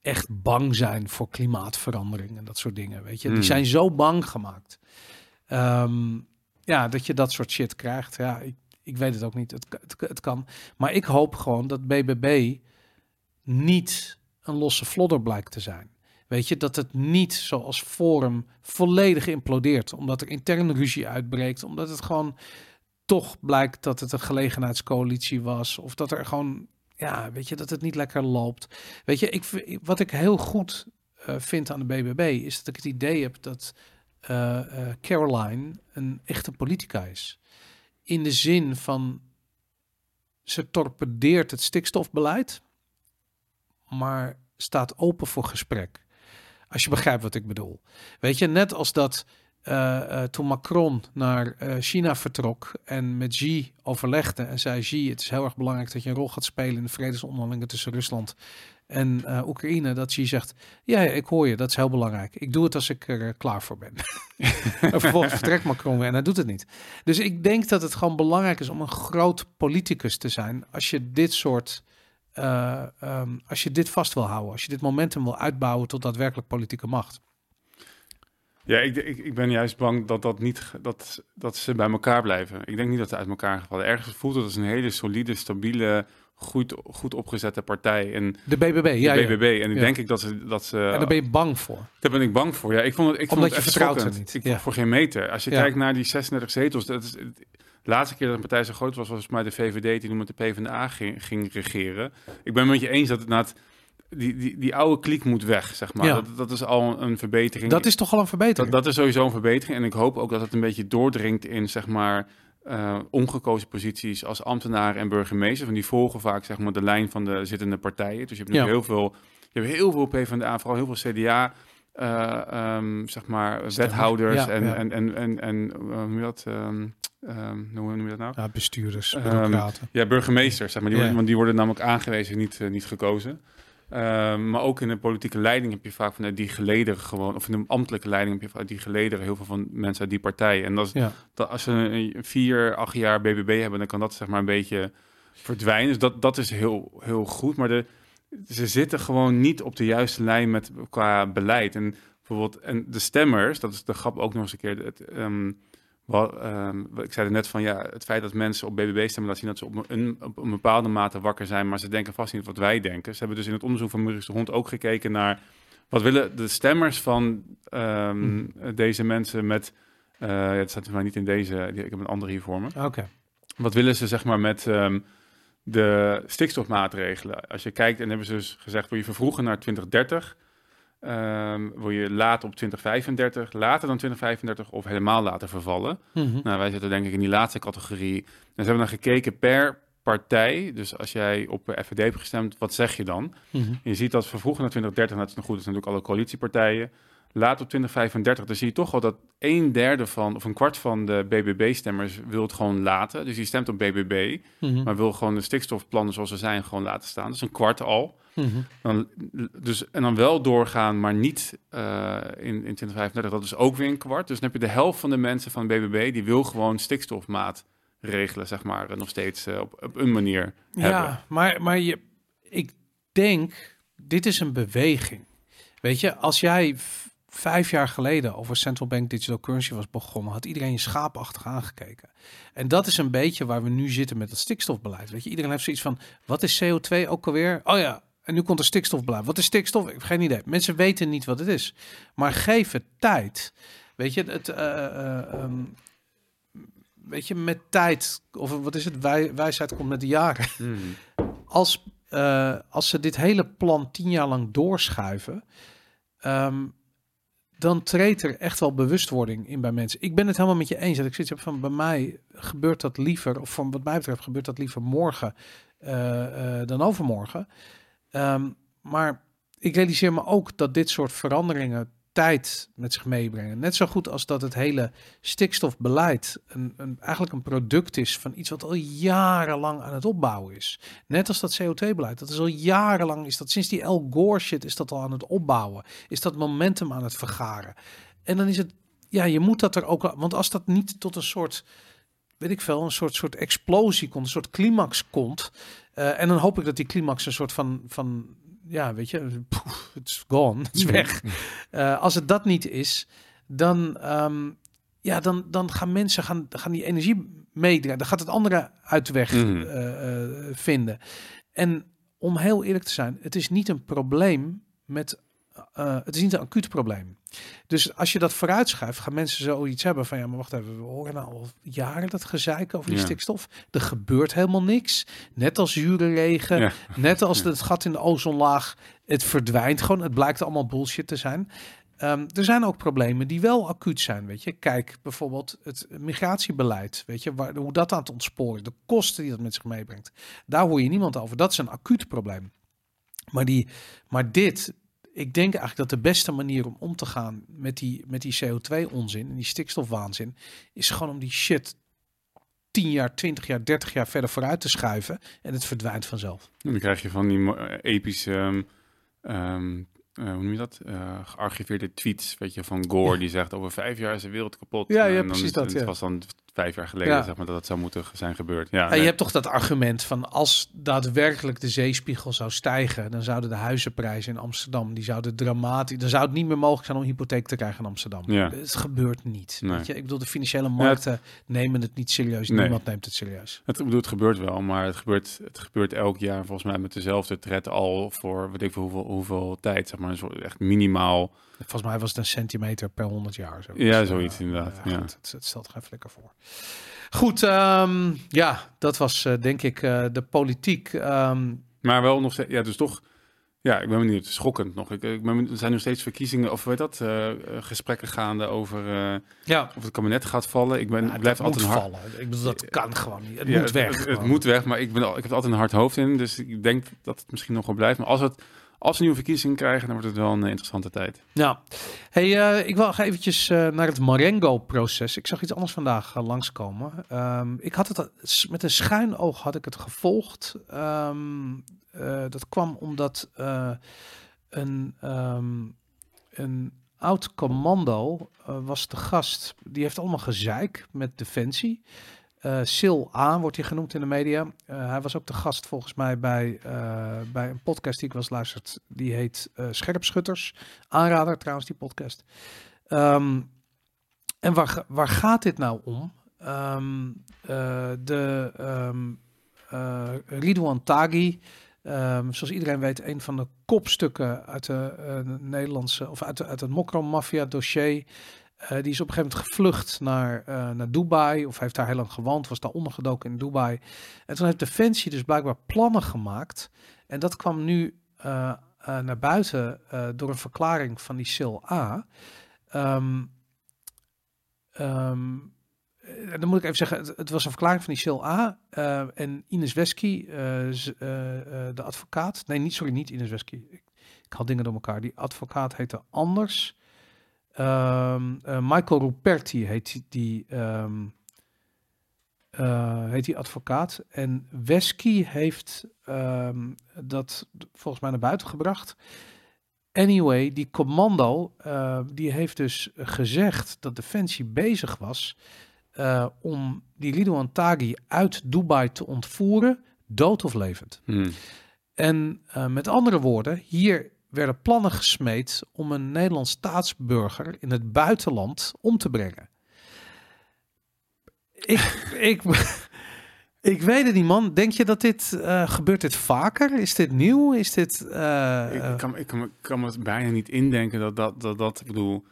echt bang zijn voor klimaatverandering en dat soort dingen. Weet je, die Hmm. zijn zo bang gemaakt. Ehm, ja, dat je dat soort shit krijgt. Ja, ik, ik weet het ook niet. Het, het, het kan. Maar ik hoop gewoon dat BBB niet een losse flodder blijkt te zijn. Weet je, dat het niet zoals Forum volledig implodeert. Omdat er intern ruzie uitbreekt. Omdat het gewoon toch blijkt dat het een gelegenheidscoalitie was. Of dat er gewoon, ja, weet je, dat het niet lekker loopt. Weet je, ik, wat ik heel goed eh, vind aan de BBB is dat ik het idee heb dat eh, eh, Caroline een echte politica is. In de zin van ze torpedeert het stikstofbeleid, maar staat open voor gesprek. Als je begrijpt wat ik bedoel. Weet je, net als dat eh, eh, toen Macron naar eh, China vertrok en met Xi overlegde en zei: Xi, het is heel erg belangrijk dat je een rol gaat spelen in de vredesonderhandelingen tussen Rusland En Oekraïne, dat je zegt, ja, ja, ik hoor je, dat is heel belangrijk. Ik doe het als ik er klaar voor ben. [laughs] en vervolgens vertrekt Macron weer en hij doet het niet. Dus ik denk dat het gewoon belangrijk is om een groot politicus te zijn als je dit soort... Uh, um, als je dit vast wil houden, als je dit momentum wil uitbouwen tot daadwerkelijk politieke macht. Ja, ik, ik, ik ben juist bang dat, dat, niet, dat, dat ze bij elkaar blijven. Ik denk niet dat ze uit elkaar gevallen. Ergens voelt het als een hele solide, stabiele, goed, goed opgezette partij. En de BBB, ja. De BBB. En ik denk ik dat ze, dat ze... En daar ben je bang voor? Daar ben ik bang voor, ja. Ik vond het, ik Omdat vond het je vertrouwt er niet. Ik ja. voor geen meter. Als je kijkt naar die 36 zetels, dat is... De laatste keer dat een partij zo groot was, was volgens mij de VVD die nu met de PvdA ging, ging regeren. Ik ben met je eens dat het na het die, die, die oude kliek moet weg, zeg maar. Dat, dat is al een verbetering. Dat is toch al een verbetering? Dat, dat is sowieso een verbetering. En ik hoop ook dat het een beetje doordringt in, zeg maar, uh, ongekozen posities als ambtenaar en burgemeester. Van die volgen vaak, zeg maar, de lijn van de zittende partijen. Dus je hebt nu heel veel, je hebt heel veel PvdA, vooral heel veel CDA... Uh, um, zeg maar, wethouders ja, en, en, en, en, en, uh, hoe dat... Um, Um, hoe noem je dat nou? Ja, bestuurders, um, ja, burgemeesters, zeg maar. Die, worden, want die worden namelijk aangewezen, niet, uh, niet gekozen. Ehm, maar ook in de politieke leiding heb je vaak van die gelederen gewoon, of in de ambtelijke leiding heb je vaak die gelederen heel veel van mensen uit die partij. En dat, is, dat als ze een vier, acht jaar BBB hebben, dan kan dat zeg maar een beetje verdwijnen. Dus dat, dat is heel, heel goed. Maar de, ze zitten gewoon niet op de juiste lijn met qua beleid. En bijvoorbeeld, en de stemmers, dat is de grap ook nog eens een keer. Het, um, wat, um, ik zei er net van ja, het feit dat mensen op BBB stemmen laat zien dat ze op een, op een bepaalde mate wakker zijn, maar ze denken vast niet wat wij denken. Ze hebben dus in het onderzoek van Maurice de Hond ook gekeken naar wat willen de stemmers van um, deze mensen met. Uh, ja, het staat maar niet in deze, ik heb een andere hier voor me. Oké. Wat willen ze zeg maar met um, de stikstofmaatregelen? Als je kijkt, en hebben ze dus gezegd, wil je vervroegen naar 2030? Um, wil je later op 2035, later dan 2035 of helemaal laten vervallen? Mm -hmm. Nou, wij zitten denk ik in die laatste categorie. En ze hebben dan gekeken per partij. Dus als jij op FVD hebt gestemd, wat zeg je dan? Mm -hmm. Je ziet dat vervroegen naar 2030, dat is nog goed, dat zijn natuurlijk alle coalitiepartijen. Laat op 2035, dan zie je toch al dat een derde van, of een kwart van de BBB-stemmers wil het gewoon laten. Dus die stemt op BBB, mm -hmm. maar wil gewoon de stikstofplannen zoals ze zijn gewoon laten staan. Dus een kwart al. Mm -hmm. dan, dus, en dan wel doorgaan, maar niet uh, in, in 2035. Dat is ook weer een kwart. Dus dan heb je de helft van de mensen van BBB die wil gewoon stikstofmaat regelen, zeg maar, nog steeds uh, op, op een manier ja, hebben. maar, maar je, ik denk, dit is een beweging. Weet je, als jij vijf jaar geleden over central bank digital currency was begonnen, had iedereen je schaapachtig aangekeken. En dat is een beetje waar we nu zitten met het stikstofbeleid. Weet je, iedereen heeft zoiets van: wat is CO2 ook alweer? Oh ja, en nu komt er stikstofbeleid. Wat is stikstof? Ik heb geen idee. Mensen weten niet wat het is. Maar geef het tijd. Weet je, het. Uh, um, weet je, met tijd, of wat is het, wij, wijsheid komt met de jaren. Mm. Als, uh, als ze dit hele plan tien jaar lang doorschuiven, um, dan treedt er echt wel bewustwording in bij mensen. Ik ben het helemaal met je eens. Dat ik zit van bij mij gebeurt dat liever, of van wat mij betreft gebeurt dat liever morgen uh, dan overmorgen. Um, maar ik realiseer me ook dat dit soort veranderingen tijd met zich meebrengen. Net zo goed als dat het hele stikstofbeleid een, een, eigenlijk een product is van iets wat al jarenlang aan het opbouwen is. Net als dat CO2-beleid. Dat is al jarenlang, is dat sinds die El Gore shit is dat al aan het opbouwen. Is dat momentum aan het vergaren. En dan is het, ja, je moet dat er ook, want als dat niet tot een soort weet ik veel, een soort, soort explosie komt, een soort climax komt. Uh, en dan hoop ik dat die climax een soort van, van ja, weet je, het is gone, het is weg. Uh, als het dat niet is, dan, um, ja, dan, dan gaan mensen gaan, gaan die energie meedragen. Dan gaat het andere uit de weg mm. uh, vinden. En om heel eerlijk te zijn, het is niet een probleem met uh, het is niet een acuut probleem. Dus als je dat vooruitschuift, gaan mensen zoiets hebben van ja, maar wacht even, we horen nou al jaren dat gezeik over die ja. stikstof. Er gebeurt helemaal niks. Net als zure regen, ja. net als het gat in de ozonlaag, het verdwijnt gewoon. Het blijkt allemaal bullshit te zijn. Um, er zijn ook problemen die wel acuut zijn, weet je. Kijk bijvoorbeeld het migratiebeleid, weet je, waar, hoe dat aan het ontsporen, de kosten die dat met zich meebrengt. Daar hoor je niemand over. Dat is een acuut probleem. Maar, die, maar dit, ik denk eigenlijk dat de beste manier om om te gaan met die, met die CO2-onzin en die stikstofwaanzin, is gewoon om die shit 10 jaar, 20 jaar, 30 jaar verder vooruit te schuiven. En het verdwijnt vanzelf. En dan krijg je van die eh, epische, ehm, ehm, eh, hoe noem je dat? Eh, gearchiveerde tweets, weet je, van Gore, Ja. die zegt over vijf jaar is de wereld kapot. Ja, ja, En dan precies is- dat, Het ja. was dan vijf jaar geleden, Ja. zeg maar, dat het zou moeten zijn gebeurd. Ja, nee. je hebt toch dat argument van als daadwerkelijk de zeespiegel zou stijgen, dan zouden de huizenprijzen in Amsterdam, die zouden dramatisch, dan zou het niet meer mogelijk zijn om een hypotheek te krijgen in Amsterdam. Ja. Het gebeurt niet. Nee. Weet je? Ik bedoel, de financiële markten nemen het niet serieus. Nee. Niemand neemt het serieus. Het, ik bedoel, het gebeurt wel, maar het gebeurt, het gebeurt elk jaar volgens mij met dezelfde tred al voor weet ik veel hoeveel, hoeveel tijd, zeg maar, een soort echt minimaal. Volgens mij was het een centimeter per 100 jaar. Zo. Ja, zoiets eh, inderdaad, ja, goed, het, het stelt geen flikker voor. Goed, ehm, ja, dat was eh, denk ik eh, de politiek. Ehm, Maar wel nog steeds, ja, dus toch, ja, ik ben benieuwd, schokkend nog. Ik, ik ben er zijn nog steeds verkiezingen, of weet dat, gesprekken gaande over ja, of het kabinet gaat vallen. Ik ben, Ja, ik blijf altijd een hard, vallen. Ik bedoel, dat kan gewoon niet. Het Ja, moet weg. Het, moet weg, maar ik, ben, al- ik heb er altijd een hard hoofd in, dus ik denk dat het misschien nog wel blijft. Maar als, het, als we nieuwe verkiezingen krijgen, dan wordt het wel een eh, interessante tijd. Ja. Hey, eh, ik wil eventjes eh, naar het Marengo-proces. Ik zag iets anders vandaag langskomen. Ehm, ik had het met een schuin oog had ik het gevolgd. Ehm, eh, dat kwam omdat een, ehm, een oud commando was de gast. Die heeft allemaal gezeik met Defensie. Eh Sil A wordt hij genoemd in de media. Eh, hij was ook de gast volgens mij bij, eh, bij een podcast die ik was luisterd. Die heet Scherpschutters. Aanrader trouwens, die podcast. Ehm, en waar, waar gaat dit nou om? Eh, de eh, Ridouan Taghi, zoals iedereen weet, een van de kopstukken uit de Nederlandse, of uit, uit het Mokro-maffia Eh, die is op een gegeven moment gevlucht naar, eh, naar Dubai, of heeft daar heel lang gewoond, was daar ondergedoken in Dubai. En toen heeft Defensie dus blijkbaar plannen gemaakt. En dat kwam nu eh, naar buiten door een verklaring van die Sil A. Ehm, ehm, eh, dan moet ik even zeggen, het, was een verklaring van die Sil A. en Ines Wesky, de advocaat. Nee, niet, sorry, niet Ines Wesky. Ik, ik haal dingen door elkaar. Die advocaat heette anders. Ehm, eh, Michael Ruperti heet die, ehm, eh, heet die advocaat. En Wesky heeft ehm, dat volgens mij naar buiten gebracht. Anyway, die commando, eh, die heeft dus gezegd dat Defensie bezig was om die Ridouan Taghi uit Dubai te ontvoeren, dood of levend. Hmm. En met andere woorden, hier werden plannen gesmeed om een Nederlands staatsburger in het buitenland om te brengen. Ik, [laughs] ik, ik weet het niet, man. Denk je dat dit eh, gebeurt dit vaker? Is dit nieuw? Is dit? eh, Ik, eh, kan, ik, kan, me- ik kan me bijna niet indenken dat dat, dat, dat ik bedoel,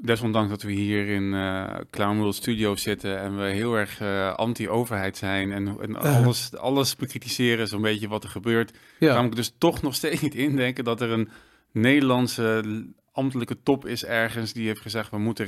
desondanks dat we hier in eh Clown Studio zitten en we heel erg eh, anti-overheid zijn en, en alles, alles bekritiseren, zo'n beetje wat er gebeurt, ja. kan ik dus toch nog steeds niet indenken dat er een Nederlandse ambtelijke top is ergens die heeft gezegd, we moeten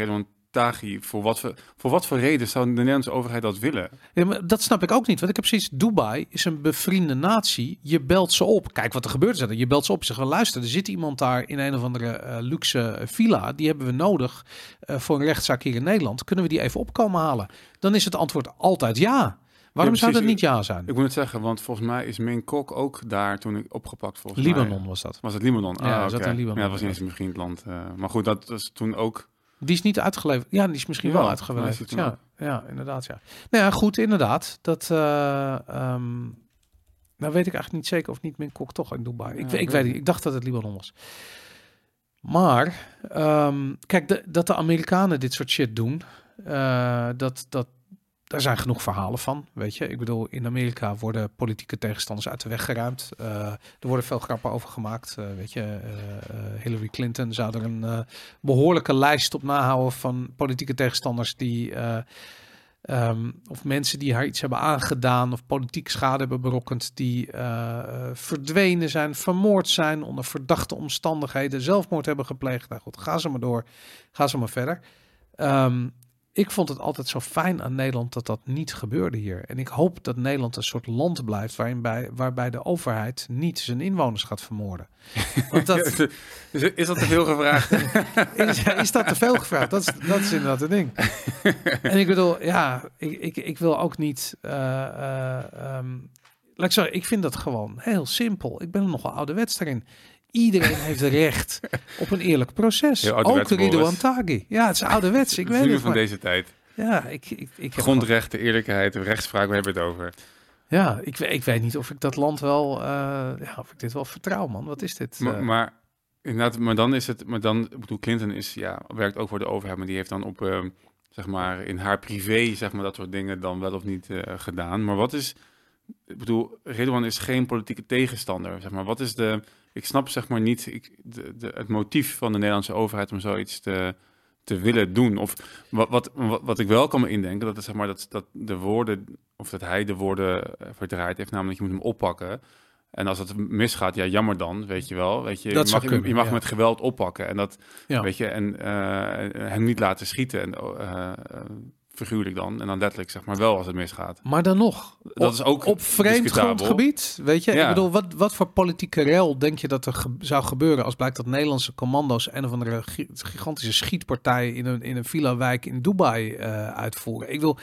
Taghi, voor wat, voor, voor wat voor reden zou de Nederlandse overheid dat willen? Ja, maar dat snap ik ook niet. Want ik heb precies, Dubai is een bevriende natie. Je belt ze op. Kijk wat er gebeurt. is. Je belt ze op. Je zegt, wel, luister, er zit iemand daar in een of andere eh, luxe villa. Die hebben we nodig eh, voor een rechtszaak hier in Nederland. Kunnen we die even opkomen halen? Dan is het antwoord altijd ja. Waarom Ja, zou dat niet ja zijn? Ik moet het zeggen, want volgens mij is Min Kok ook daar toen ik opgepakt volgens mij. Libanon was dat. Was het Libanon? Ja, Ah, hij zat oké. in Libanon, Ja, dat was niet eens een bevriend land. eh, maar goed, dat was toen ook... Die is niet uitgeleverd. Ja, die is misschien wel uitgeleverd. Ja, ja, inderdaad. Ja. Nou ja, goed, inderdaad. Dat. eh ehm, nou weet ik eigenlijk niet zeker of niet Min Kok toch in Dubai. ik, Ja, ik ik weet niet. Ik dacht dat het Libanon was. Maar ehm, kijk, de- dat de Amerikanen dit soort shit doen, eh, dat, dat, daar zijn genoeg verhalen van. Weet je, ik bedoel, in Amerika worden politieke tegenstanders uit de weg geruimd. Eh, er worden veel grappen over gemaakt. eh, weet je, eh, Hillary Clinton zou er een eh, behoorlijke lijst op nahouden van politieke tegenstanders die. eh, ehm, of mensen die haar iets hebben aangedaan of politiek schade hebben berokkend, die verdwenen zijn, vermoord zijn onder verdachte omstandigheden, zelfmoord hebben gepleegd. Nou goed, ga ze maar door, ga ze maar verder. Ehm, ik vond het altijd zo fijn aan Nederland dat dat niet gebeurde hier. En ik hoop dat Nederland een soort land blijft waarin bij, waarbij de overheid niet zijn inwoners gaat vermoorden. [laughs] Want dat, is, is dat te veel gevraagd? [laughs] is, is dat te veel gevraagd? Dat is, dat is inderdaad het ding. En ik bedoel, ja, ik, ik, ik wil ook niet. eh, eh, ehm, laat ik zeggen, ik vind dat gewoon heel simpel. Ik ben er nogal ouderwets erin. Iedereen heeft [laughs] recht op een eerlijk proces. Ook Ridouan Boris. Taghi. Ja, het is ouderwets. Ik weet het. van maar- deze tijd. Ja, ik, ik, ik heb Grondrechten, eerlijkheid, rechtspraak, we hebben het over. Ja, ik, ik weet niet of ik dat land wel, eh, ja, of ik dit wel vertrouw, man. Wat is dit? Maar, eh? maar inderdaad, maar dan is het, maar dan, ik bedoel, Clinton is, ja, werkt ook voor de overheid, maar die heeft dan op, ehm, zeg maar, in haar privé, zeg maar, dat soort dingen dan wel of niet eh, gedaan. Maar wat is, ik bedoel, Ridwan is geen politieke tegenstander, zeg maar. Wat is de, ik snap zeg maar niet ik, de, de, het motief van de Nederlandse overheid om zoiets te, te willen doen. Of wat, wat, wat, wat ik wel kan me indenken, dat is zeg maar dat, dat de woorden, of dat hij de woorden eh, verdraaid heeft, namelijk je moet hem oppakken. En als het misgaat, ja, jammer dan, weet je wel. Weet je, Dat je mag, kunnen, je mag ja. met geweld oppakken en dat, Ja. weet je, en eh, hem niet laten schieten. En, eh, figuurlijk dan, en dan letterlijk zeg maar wel als het misgaat. Maar dan nog, Dat op, is ook op vreemd grondgebied, weet je? Ja. Ik bedoel, wat, wat voor politieke rel denk je dat er ge- zou gebeuren als blijkt dat Nederlandse commando's een of andere gi- gigantische schietpartij in een, in een villa-wijk in Dubai eh, uitvoeren? Ik wil,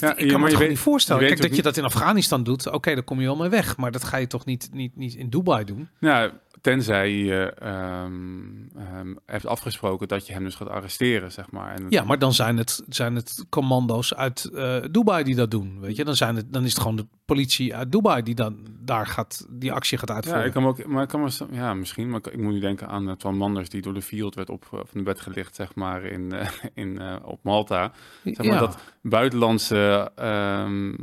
dat, Ja, ik ja, kan me je weet- niet voorstellen. Kijk, dat je dat in Afghanistan doet, oké, dan kom je wel mee weg. Maar dat ga je toch niet, niet, niet in Dubai doen? Nou, tenzij je ehm, ehm, hebt afgesproken dat je hem dus gaat arresteren, zeg maar. En Ja, maar dan zijn het, zijn het commando's uit eh, Dubai die dat doen, weet je? Dan, zijn het, dan is het gewoon de politie uit Dubai die dan daar gaat, die actie gaat Ja, uitvoeren. ik kan ook, maar ik kan me, zo- ja, misschien, maar ik, moet nu denken aan uh, Twan Manders die door de field werd op van de bed gelicht, zeg maar, in, eh, [laughs] in, eh, op Malta. Zeg maar ja. dat buitenlandse ehm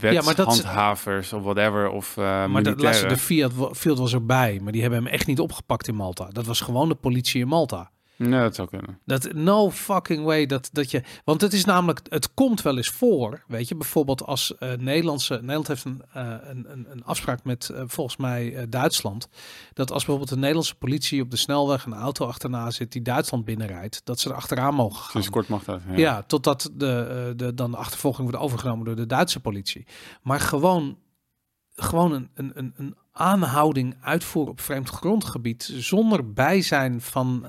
wetshandhavers of whatever, of uh, maar dat, luister, de Fiat wa- Field was erbij, maar die hebben hem echt niet opgepakt in Malta. Dat was gewoon de politie in Malta. Nee, dat zou kunnen. Dat no fucking way dat, dat je. Want het is namelijk, het komt wel eens voor. Weet je, bijvoorbeeld als eh, Nederlandse. Nederland heeft een, eh, een, een, een afspraak met eh, volgens mij Duitsland. Dat als bijvoorbeeld de Nederlandse politie op de snelweg een auto achterna zit die Duitsland binnenrijdt, dat ze er achteraan mogen gaan. Sinds kort mag dat. Ja. Ja, totdat de, de, dan de achtervolging wordt overgenomen door de Duitse politie. Maar gewoon, gewoon een, een, een, een aanhouding uitvoeren op vreemd grondgebied zonder bijzijn van.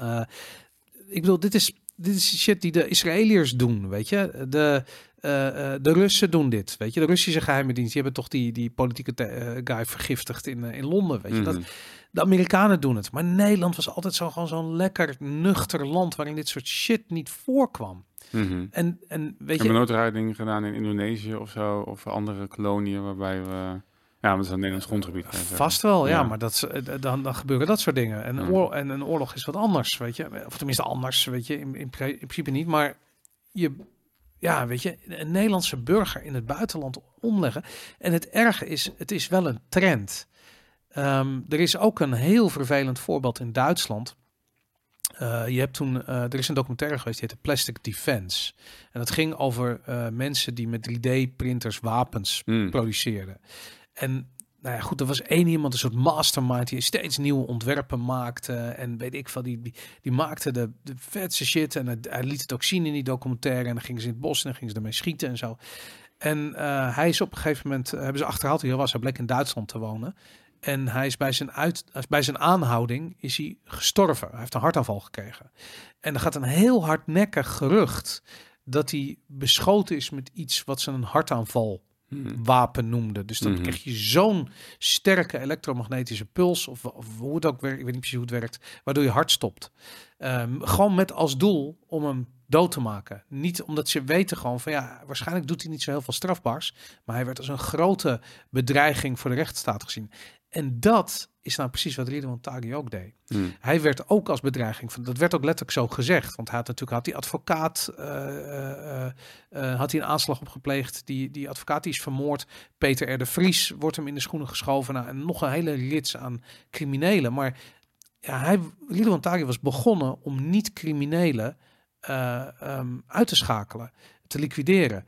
Ik bedoel, dit is, dit is shit die de Israëliërs doen, weet je. De, eh, eh, de Russen doen dit, weet je. De Russische geheime dienst, die hebben toch die, die politieke eh, guy vergiftigd in, in Londen, weet je. Dat, Mhm. de Amerikanen doen het. Maar Nederland was altijd zo, gewoon zo'n lekker nuchter land waarin dit soort shit niet voorkwam. Mhm. En, en weet Hebben we je, nooit gedaan in Indonesië of zo, of andere koloniën waarbij we... Ja, maar dat is een Nederlands grondgebied. vast wel, ja, Ja. maar dat, eh, dan, dan gebeuren dat soort dingen. En, een oorlog, en een oorlog is wat anders, weet je. Of tenminste anders, weet je, in, in, principe niet. Maar je, ja, weet je, een Nederlandse burger in het buitenland omleggen. En het erge is, het is wel een trend. Ehm, er is ook een heel vervelend voorbeeld in Duitsland. Eh, je hebt toen, eh, er is een documentaire geweest die heette Plastic Defense. En dat ging over mensen die met 3D-printers wapens Hmm. produceerden. En nou ja, goed, er was één iemand, een soort mastermind, die steeds nieuwe ontwerpen maakte. En weet ik veel, die, die, maakte de, de vetste shit. En hij liet het ook zien in die documentaire. En dan gingen ze in het bos en dan gingen ze ermee schieten en zo. En eh, hij is op een gegeven moment, eh, hebben ze achterhaald wie hij was. Hij bleek in Duitsland te wonen. En hij is bij zijn, uit, bij zijn aanhouding is hij gestorven. Hij heeft een hartaanval gekregen. En er gaat een heel hardnekkig gerucht dat hij beschoten is met iets wat ze een hartaanval. Wapen noemde. Dus dan Mhm. krijg je zo'n sterke elektromagnetische puls, of, of hoe het ook werkt, ik weet niet precies hoe het werkt, waardoor je hart stopt. Ehm, gewoon met als doel om hem dood te maken. Niet omdat ze weten gewoon van ja, waarschijnlijk doet hij niet zo heel veel strafbaars, maar hij werd als een grote bedreiging voor de rechtsstaat gezien. En dat is nou precies wat Ridwan Taghi ook deed. Hmm. Hij werd ook als bedreiging van. Dat werd ook letterlijk zo gezegd. Want hij had natuurlijk had die advocaat. eh, eh, eh, had hij een aanslag op gepleegd. Die, die advocaat die is vermoord. Peter R. de Vries wordt hem in de schoenen geschoven. Nou, en nog een hele rits aan criminelen. Maar ja, hij, Ridwan Taghi was begonnen om niet-criminelen eh, ehm, uit te schakelen. Te liquideren.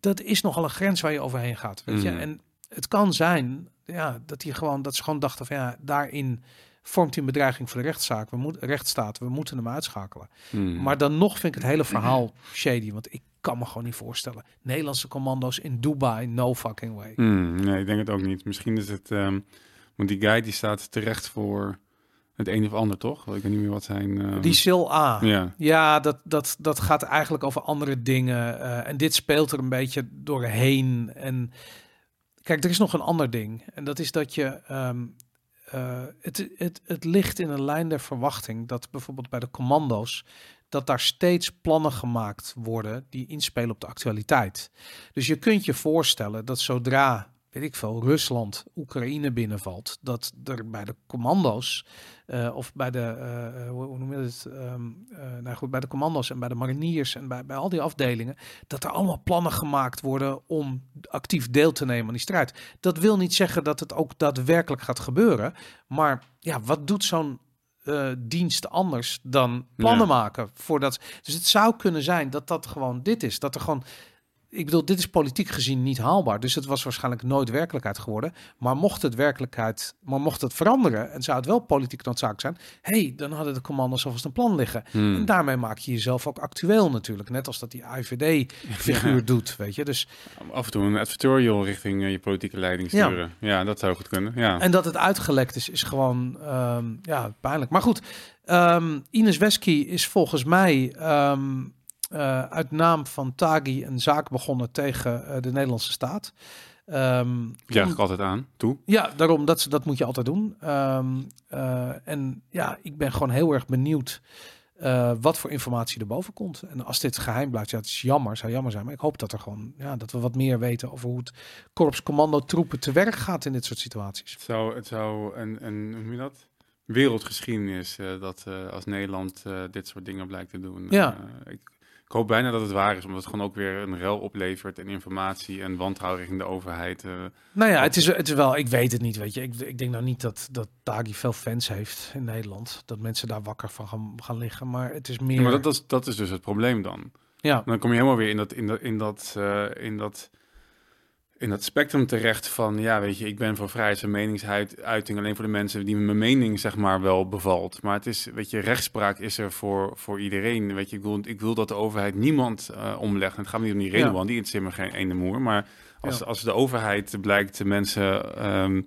Dat is nogal een grens waar je overheen gaat. Weet je? Mhm. En het kan zijn ja, dat, hij gewoon, dat ze gewoon dachten van ja, daarin vormt hij een bedreiging voor de rechtszaak. We moeten rechtsstaat, we moeten hem uitschakelen. Hmm. Maar dan nog vind ik het hele verhaal [clears throat] shady, want ik kan me gewoon niet voorstellen. Nederlandse commando's in Dubai, no fucking way. Hmm, nee, ik denk het ook niet. Misschien is het... ehm, want die guy die staat terecht voor het een of ander, toch? Ik weet niet meer wat zijn... ehm, Die Sil A. Ja. Ja, dat, dat, dat gaat eigenlijk over andere dingen. eh, en dit speelt er een beetje doorheen. En kijk, er is nog een ander ding. En dat is dat je. ehm, eh, het, het, het ligt in een lijn der verwachting dat bijvoorbeeld bij de commando's. dat daar steeds plannen gemaakt worden die inspelen op de actualiteit. Dus je kunt je voorstellen dat zodra, weet ik veel, Rusland Oekraïne binnenvalt, dat er bij de commando's eh, of bij de, eh, hoe noem je het? Ehm, eh, nou goed, bij de commando's en bij de mariniers en bij, bij al die afdelingen, dat er allemaal plannen gemaakt worden om actief deel te nemen aan die strijd. Dat wil niet zeggen dat het ook daadwerkelijk gaat gebeuren, maar ja, wat doet zo'n dienst anders dan plannen Ja. maken voor dat? Dus het zou kunnen zijn dat dat gewoon dit is, dat er gewoon ik bedoel, dit is politiek gezien niet haalbaar. Dus het was waarschijnlijk nooit werkelijkheid geworden. Maar mocht het werkelijkheid, maar mocht het veranderen en zou het wel politiek noodzakelijk zijn, hey, dan hadden de commando's alvast een plan liggen. Hmm. En daarmee maak je jezelf ook actueel natuurlijk. Net als dat die IVD-figuur Ja. doet, weet je. Dus, Af en toe een editorial richting eh, je politieke leiding Ja. sturen. Ja. dat zou goed kunnen. Ja. en dat het uitgelekt is, is gewoon ehm, ja, pijnlijk. Maar goed, ehm, Ines Wesky is volgens mij ehm, eh, uit naam van Tagi een zaak begonnen tegen eh, de Nederlandse staat. Ehm, Juich ik altijd aan. Toe. Ja, daarom, dat, dat moet je altijd doen. Ehm, eh, en ja, ik ben gewoon heel erg benieuwd wat voor informatie er boven komt. En als dit geheim blijft, ja, het is jammer, zou jammer zijn. Maar ik hoop dat er gewoon, ja, dat we wat meer weten over hoe het korps commando troepen te werk gaat in dit soort situaties. Het zou, het zou een, een, hoe noem je dat? Wereldgeschiedenis eh, dat als Nederland dit soort dingen blijkt te doen. Ja. Ik, ik hoop bijna dat het waar is, omdat het gewoon ook weer een rel oplevert en informatie en wantrouwen richting de overheid. eh. Nou ja, het is, het is wel, ik weet het niet, weet je. Ik, ik denk nou niet dat, dat Tagi veel fans heeft in Nederland. Dat mensen daar wakker van gaan, gaan liggen. Maar het is meer... Ja, maar dat, dat, is, dat is dus het probleem dan. ja, Dan kom je helemaal weer in dat, in dat, in dat, eh, in dat, in dat spectrum terecht van, ja, weet je, ik ben voor vrijheid en meningsuiting alleen voor de mensen die mijn mening, zeg maar, wel bevalt. Maar het is, weet je, rechtspraak is er voor, voor iedereen. Weet je, ik wil, ik wil dat de overheid niemand eh, omlegt. En het gaat niet om die reden, Ja. die interesseert me geen ene moer. Maar als, Ja. als de overheid blijkt de mensen, ehm,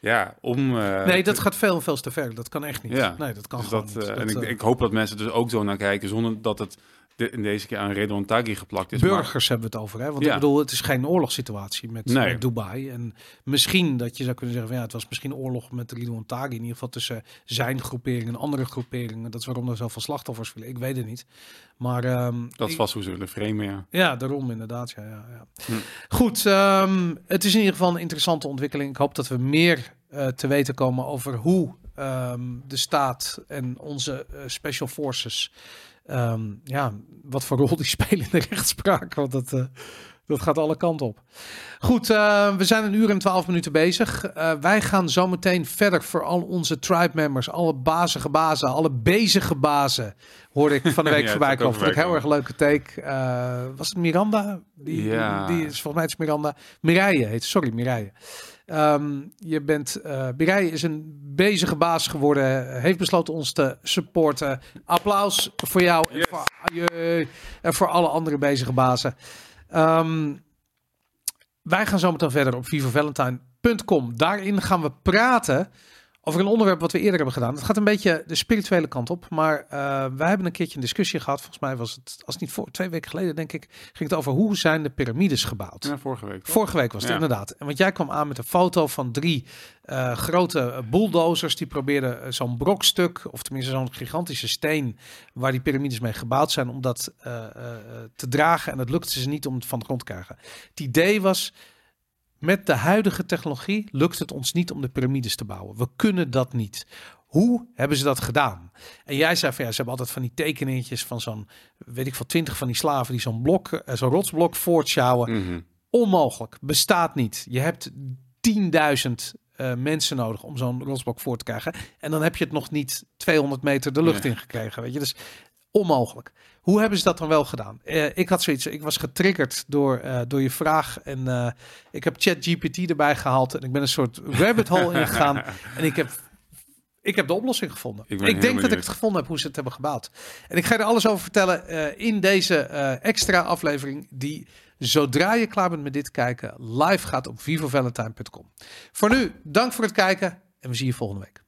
ja, om... eh, nee, dat te- gaat veel, veel te ver. Dat kan echt niet. Ja, Nee, dat kan dus dat, niet. eh, Dat, en ik, ik hoop dat mensen dus ook zo naar kijken, zonder dat het de, in deze keer aan Redon Taghi geplakt is. maar- burgers hebben we het over. Hè? Want Ja. ik bedoel, het is geen oorlogssituatie met, Nee. met Dubai. En misschien dat je zou kunnen zeggen van ja, het was misschien oorlog met Ridwan Taghi. In ieder geval tussen zijn groepering en andere groeperingen. Dat is waarom er zoveel slachtoffers vielen. Ik weet het niet. Maar ehm, Dat ik- vast hoe ze willen framen, ja. ja, daarom inderdaad. Ja, ja, ja. Hm. Goed, ehm, het is in ieder geval een interessante ontwikkeling. Ik hoop dat we meer eh, te weten komen over hoe ehm, de staat en onze eh, special forces, ehm, ja, wat voor rol die [laughs] spelen in de rechtspraak. Want dat, eh, dat gaat alle kanten op. Goed, eh, we zijn een uur en twaalf minuten bezig. Eh, wij gaan zo meteen verder voor al onze tribe members, alle bazige bazen, alle bezige bazen, hoorde ik van de [laughs] week Ja, voorbij komen. Vond ik heel erg leuke take. Was het Miranda? Die, Ja. die, die is volgens mij het is Miranda. Mireille heet, sorry Mireille. Ehm, je bent, eh Mireille is een bezige baas geworden, heeft besloten ons te supporten. Applaus voor jou en, voor, en voor alle andere bezige bazen. Ehm, wij gaan zo meteen verder op vivavalentine.com. Daarin gaan we praten over een onderwerp wat we eerder hebben gedaan. Het gaat een beetje de spirituele kant op. Maar eh, wij hebben een keertje een discussie gehad. Volgens mij was het, als het niet voor twee weken geleden, denk ik, ging het over hoe zijn de piramides gebouwd. Ja, vorige week. toch? Vorige week was het Ja. inderdaad. En want jij kwam aan met een foto van drie eh, grote bulldozers. Die probeerden eh, zo'n brokstuk, of tenminste zo'n gigantische steen... waar die piramides mee gebouwd zijn, om dat te dragen. En het lukte ze niet om het van de grond te krijgen. Het idee was, met de huidige technologie lukt het ons niet om de piramides te bouwen. We kunnen dat niet. Hoe hebben ze dat gedaan? En jij zei van ja, ze hebben altijd van die tekeningetjes van zo'n, weet ik veel, twintig van die slaven die zo'n blok, eh, zo'n rotsblok voortschouwen. Mhm. Onmogelijk, bestaat niet. Je hebt 10.000 eh, mensen nodig om zo'n rotsblok voor te krijgen. En dan heb je het nog niet 200 meter de lucht in gekregen. Weet je, dus onmogelijk. Hoe hebben ze dat dan wel gedaan? Eh, ik had zoiets, ik was getriggerd door, eh, door je vraag. En eh, ik heb ChatGPT erbij gehaald. En ik ben een soort rabbit hole [laughs] ingegaan. En ik heb Ik heb de oplossing gevonden. Ik denk dat ik het gevonden heb hoe ze het hebben gebouwd. En ik ga er alles over vertellen in deze extra aflevering die zodra je klaar bent met dit kijken live gaat op vivovalentine.com. Voor nu, dank voor het kijken en we zien je volgende week.